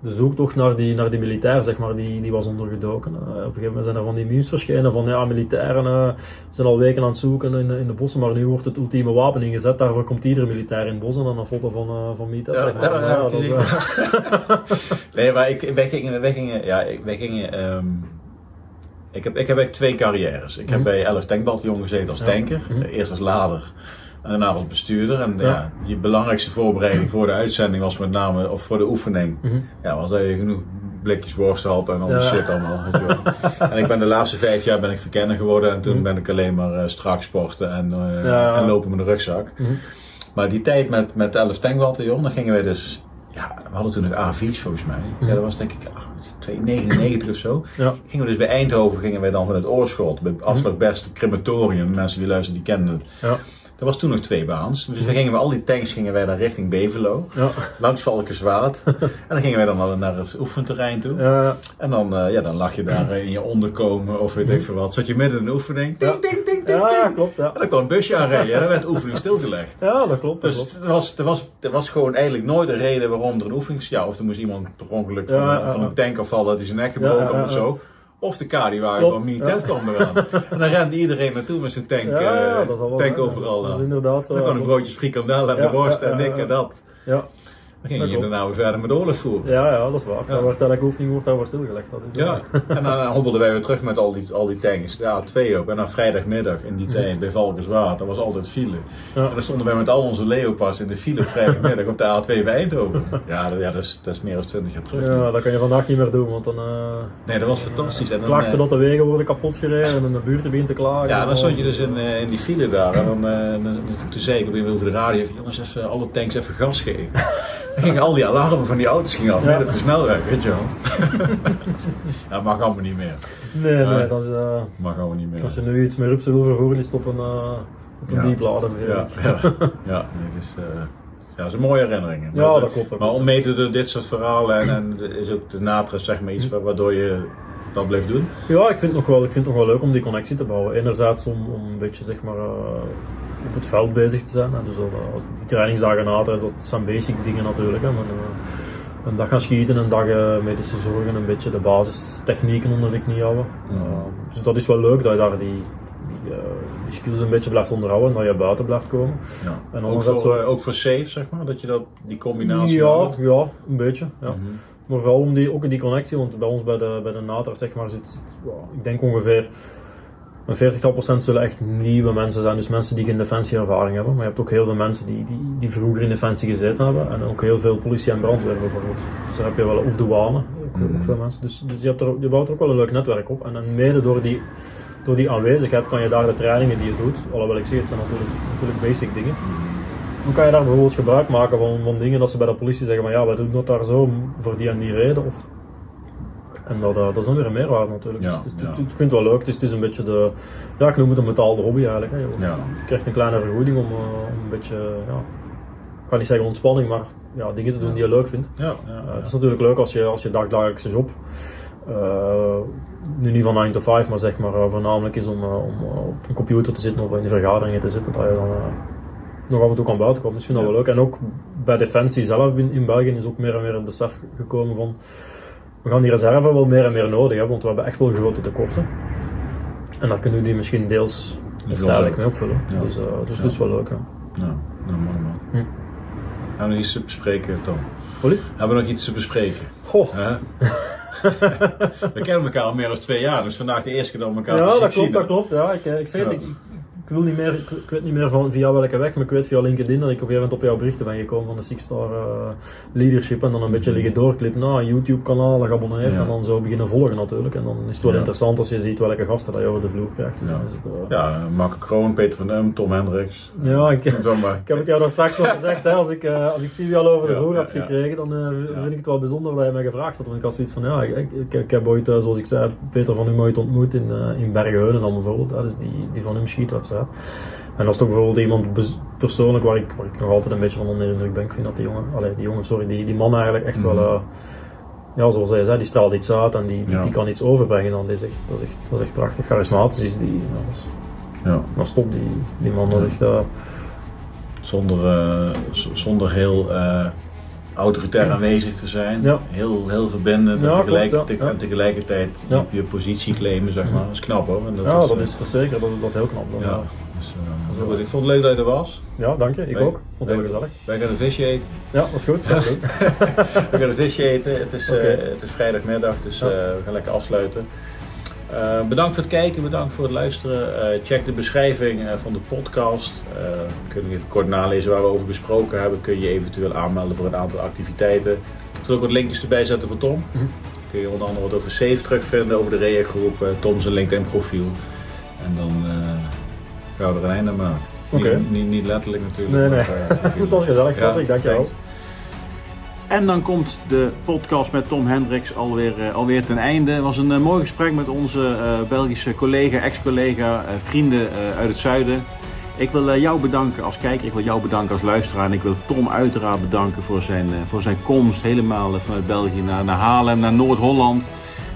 de zoektocht naar die, naar die militair, zeg maar, die, die was ondergedoken. Uh, op een gegeven moment zijn er van die memes verschenen van ja, militairen uh, zijn al weken aan het zoeken in, in de bossen, maar nu wordt het ultieme wapen ingezet. Daarvoor komt iedere militair in het bos en dan een foto van, uh, van Mita, ja, zeg maar. Ja, ja, dat is, nee, maar ik, wij gingen, wij gingen, ja, wij gingen um, ik heb, ik heb eigenlijk twee carrières. Ik heb mm -hmm. bij 11 Tankbataljon gezeten als tanker, mm -hmm. eerst als lader. En daarna als bestuurder. En ja. ja. die belangrijkste voorbereiding voor de uitzending was met name, of voor de oefening, Mhm. ja, was dat je genoeg blikjes worst had en al die shit allemaal. en ik ben de laatste vijf jaar ben ik verkenner geworden en toen ben ik alleen maar uh, strak sporten en, uh, Ja. en lopen met een rugzak. Mhm. Maar die tijd met, met 11 tankbataljon, dan gingen wij dus, ja, we hadden toen nog A4's volgens mij. Ja, dat was denk ik ah, 299 of zo. Ja. Gingen we dus bij Eindhoven, gingen wij dan van het Oorschot, bij afslag best crematorium, mensen die luisteren die kennen het. Ja. Er was toen nog twee baans. Dus we gingen met al die tanks gingen wij dan richting Beverlo. Ja. Langs Valkenswaard. en dan gingen wij dan naar- naar het oefenterrein toe. Ja. En dan, eh, ja, dan lag je daar in je onderkomen of weet ik veel wat. Zat je midden in een oefening. Ja. Ting, ting, ting, ting, ja, klopt. Ja. En dan kwam een busje aanrijden. En dan werd de oefening stilgelegd. ja, dat klopt. Dat Dus klopt. er was, er, was, er was gewoon eigenlijk nooit een reden waarom er een oefening... Ja, of er moest iemand per ongeluk van, van een tank afvallen dat hij zijn nek gebroken had of zo. Of de Klopt, van Minitet ja. kwam eraan. En dan rende iedereen naartoe met zijn tank, Ja, ja, eh, tank overal. Dat is aan. inderdaad. Dan kwam ja, een klopt. broodjes frikandel en Ja, de worst en ja. en dat. Ja, Dan ging Dat je daarna weer verder met de oorlog voeren. ja, ja, dat is waar. Ja. Daar wordt elke oefening wordt daarvoor stilgelegd. Dat is Ja, en dan hobbelden wij weer terug met al die, al die tanks. Ja, twee op. En dan vrijdagmiddag in die tijd bij Valkenswaard, dat was altijd file. Ja. En dan stonden wij met al onze Leopas in de file op vrijdagmiddag op de A2 bij Eindhoven. Ja, dat, ja, dat, is, dat is meer dan 20 jaar terug. Ja, dat kan je vandaag niet meer doen, want dan uh, Nee, dat was fantastisch. En dan, klachten eh, dat de wegen worden kapot gereden en de buurt begint te klagen. ja, dan stond je dus in, eh, in die file daar. En dan, eh, dan- toen zei ik op over de radio: jongens, even alle tanks even gas geven. Dan gingen al die alarmen van die auto's gingen af, Ja. midden op de snelweg, weet je wel. ja, mag allemaal niet meer. Nee, nee, Ja. dat is... eh, Mag allemaal niet meer. als je nu iets met rupsen wil vervoeren, is het op een, uh, op een Ja. dieplader. Ja, ja, ja nee, het is, eh, ja, het is een mooie herinnering. Ja, Maar, dat klopt, dat Maar klopt. mede door dit soort verhalen en, en is ook de natres zeg maar iets wa- waardoor je dat bleef doen. Ja, ik vind, het nog wel, ik vind het nog wel leuk om die connectie te bouwen. Enerzijds om, om een beetje zeg maar, eh, op het veld bezig te zijn. Dus eh, die trainingsdagen na, dat zijn basic dingen natuurlijk. Hè. Maar, eh, een dag gaan schieten, een dag eh, medische zorgen, een beetje de basistechnieken onder de knie houden. Eh, dus dat is wel leuk dat je daar die, die, die skills een beetje blijft onderhouden en dat je buiten blijft komen. Ja. En Ook, voor, zo- ook voor safe, zeg maar, dat je dat, die combinatie Ja, houdt. ja, een beetje. Ja. Mhm. Maar vooral om die, ook in die connectie, want bij ons bij de, bij de NATRA zeg maar, zit, ja, ik denk ongeveer een 40 procent zullen echt nieuwe mensen zijn. Dus mensen die geen defensieervaring hebben. Maar je hebt ook heel veel mensen die, die, die vroeger in defensie gezeten hebben. En ook heel veel politie en brandweer bijvoorbeeld. Dus daar heb je wel, of douane, ook, Mhm. ook veel mensen. Dus, dus je, hebt er, je bouwt er ook wel een leuk netwerk op. En, en mede door die, door die aanwezigheid kan je daar de trainingen die je doet, alhoewel ik zeg, het zijn natuurlijk, natuurlijk basic dingen. Hoe kan je daar bijvoorbeeld gebruik maken van, van dingen dat ze bij de politie zeggen van ja, wij doen dat daar zo voor die en die reden? Of, en dat, eh, dat is dan weer een meerwaarde natuurlijk. Ja, dus, het- ja. het- ik vind het wel leuk. Het is, het is een beetje de, ja, ik noem het een betaalde hobby eigenlijk. Hè. Je, Ja. je krijgt een kleine vergoeding om, eh, om een beetje, ja, ik ga niet zeggen ontspanning, maar ja, dingen te doen die je leuk vindt. Ja, Eh, het is natuurlijk leuk als je, als je dagelijkse job, nu niet van 9 to 5, maar zeg maar voornamelijk is om, om op een computer te zitten of in de vergaderingen te zitten, dat je dan nog af en toe kan buiten komen. Dus ik vind dat wel leuk. En ook bij Defensie zelf in, in België is ook meer en meer het besef gekomen van, we gaan die reserve wel meer en meer nodig hebben, want we hebben echt wel grote tekorten. En daar kunnen we die misschien deels of mee opvullen. Ja. Dus, eh, dus Ja. dat is wel leuk. Hè. Ja, nou, mooi man. Hm. Gaan we nog iets te bespreken, Tom? Ollie? Hebben we nog iets te bespreken? Goh. We kennen elkaar al meer dan twee jaar, dus vandaag de eerste keer dat we elkaar Ja, dat klopt, zien. dat klopt. Ja, ik, eh, ik het, Ja. ik, ik wil niet meer, ik, ik weet niet meer van via welke weg, maar ik weet via LinkedIn dat ik op een gegeven moment op jouw berichten ben gekomen van de Six Star eh, Leadership en dan een beetje liggen doorklippen naar een YouTube kanaal, geabonneerd. Ja. en dan zo beginnen volgen natuurlijk. En dan is het wel Ja. interessant als je ziet welke gasten dat je over de vloer krijgt. Dus Ja. is het, eh, Ja, Mark Kroon, Peter van Um, Tom Hendricks. Ja, ik-. Ik heb het jou daar straks al gezegd, hè, als, ik, eh, als ik zie wie al over de vloer hebt gekregen, dan vind ik het wel bijzonder dat je mij gevraagd had. Want ik had zoiets van, ja, ik, ik, ik heb ooit, zoals ik zei, Peter van Hum ooit ontmoet in, in Bergenheunen dan bijvoorbeeld, hè, dus die, die van Hum schietwedstrijd. En dat is toch bijvoorbeeld iemand persoonlijk waar ik, waar ik nog altijd een beetje van onder de indruk ben. Ik vind dat die jongen, allee, die jongen, sorry, die, die man eigenlijk echt wel, eh, ja, zoals hij zei, die straalt iets uit en die, die, Ja. die kan iets overbrengen. Dan. Dat, is echt, dat, is echt, dat is echt prachtig. Charismatisch is die, ja, dat is, Ja. dat is top, die, die man. Dat is echt, eh, Zonder, eh, zonder heel autoritair aanwezig te zijn. Ja. Heel, heel verbindend Ja, en, tegelijkertijd, ja, ja. en tegelijkertijd Ja. je, positie claimen, zeg maar. Dat is knap hoor. En ja, eh, dat is, dat is zeker, dat, is- dat is heel knap. Dat, Ja. Dus, eh, Dat goed, ik vond het leuk dat je er was. ja, dank je. Ik Wij- ook. Vond het heel wij- gezellig. Wij gaan een visje eten. Ja, dat is goed. Leuk. We gaan een visje eten. Het is, eh, het is vrijdagmiddag, dus we gaan lekker afsluiten. Eh, bedankt voor het kijken, bedankt voor het luisteren. Eh, check de beschrijving eh, van de podcast. Kun je even kort nalezen waar we over gesproken hebben. Kun je eventueel aanmelden voor een aantal activiteiten. Ik zal ook wat linkjes erbij zetten voor Tom. Mhm. Kun je onder andere wat over Safe terugvinden, over de REA-groep, eh, Tom zijn LinkedIn profiel. En dan gaan we er een einde aan maken. Niet, niet, niet letterlijk natuurlijk. Nee, nee. maar, Goed, dat was gezellig. Ja, Patrick, dankjewel. En dan komt de podcast met Tom Hendricks alweer, eh, alweer ten einde. Het was een eh, mooi gesprek met onze eh, Belgische collega, ex-collega, vrienden uit het zuiden. Ik wil jou bedanken als kijker, ik wil jou bedanken als luisteraar. En ik wil Tom uiteraard bedanken voor zijn, voor zijn komst helemaal vanuit België naar, naar Haarlem, naar Noord-Holland.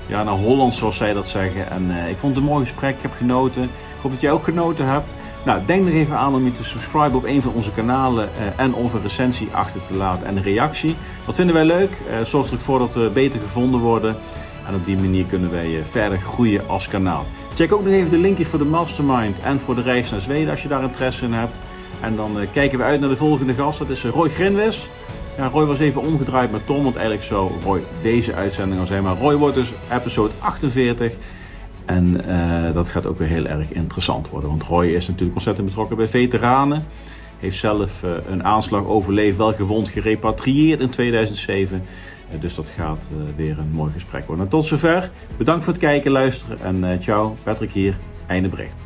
Ja, naar Holland zoals zij dat zeggen. En ik vond het een mooi gesprek, ik heb genoten. Ik hoop dat jij ook genoten hebt. Nou, denk er even aan om je te subscriben op een van onze kanalen eh, en of een recensie achter te laten en een reactie. Dat vinden wij leuk. Eh zorgt er ook voor dat we beter gevonden worden. En op die manier kunnen wij eh, verder groeien als kanaal. Check ook nog even de linkjes voor de Mastermind en voor de reis naar Zweden als je daar interesse in hebt. En dan eh, kijken we uit naar de volgende gast. Dat is Roy Grinwis. Ja, Roy was even omgedraaid met Tom, want eigenlijk zou Roy deze uitzending al zijn. Maar Roy wordt dus episode 48. En eh, dat gaat ook weer heel erg interessant worden. Want Roy is natuurlijk ontzettend betrokken bij veteranen. Heeft zelf eh, een aanslag overleefd, wel gewond, gerepatrieerd in 2007. Eh, dus dat gaat weer een mooi gesprek worden. En tot zover. Bedankt voor het kijken, luisteren en ciao. Patrick hier. Einde bericht.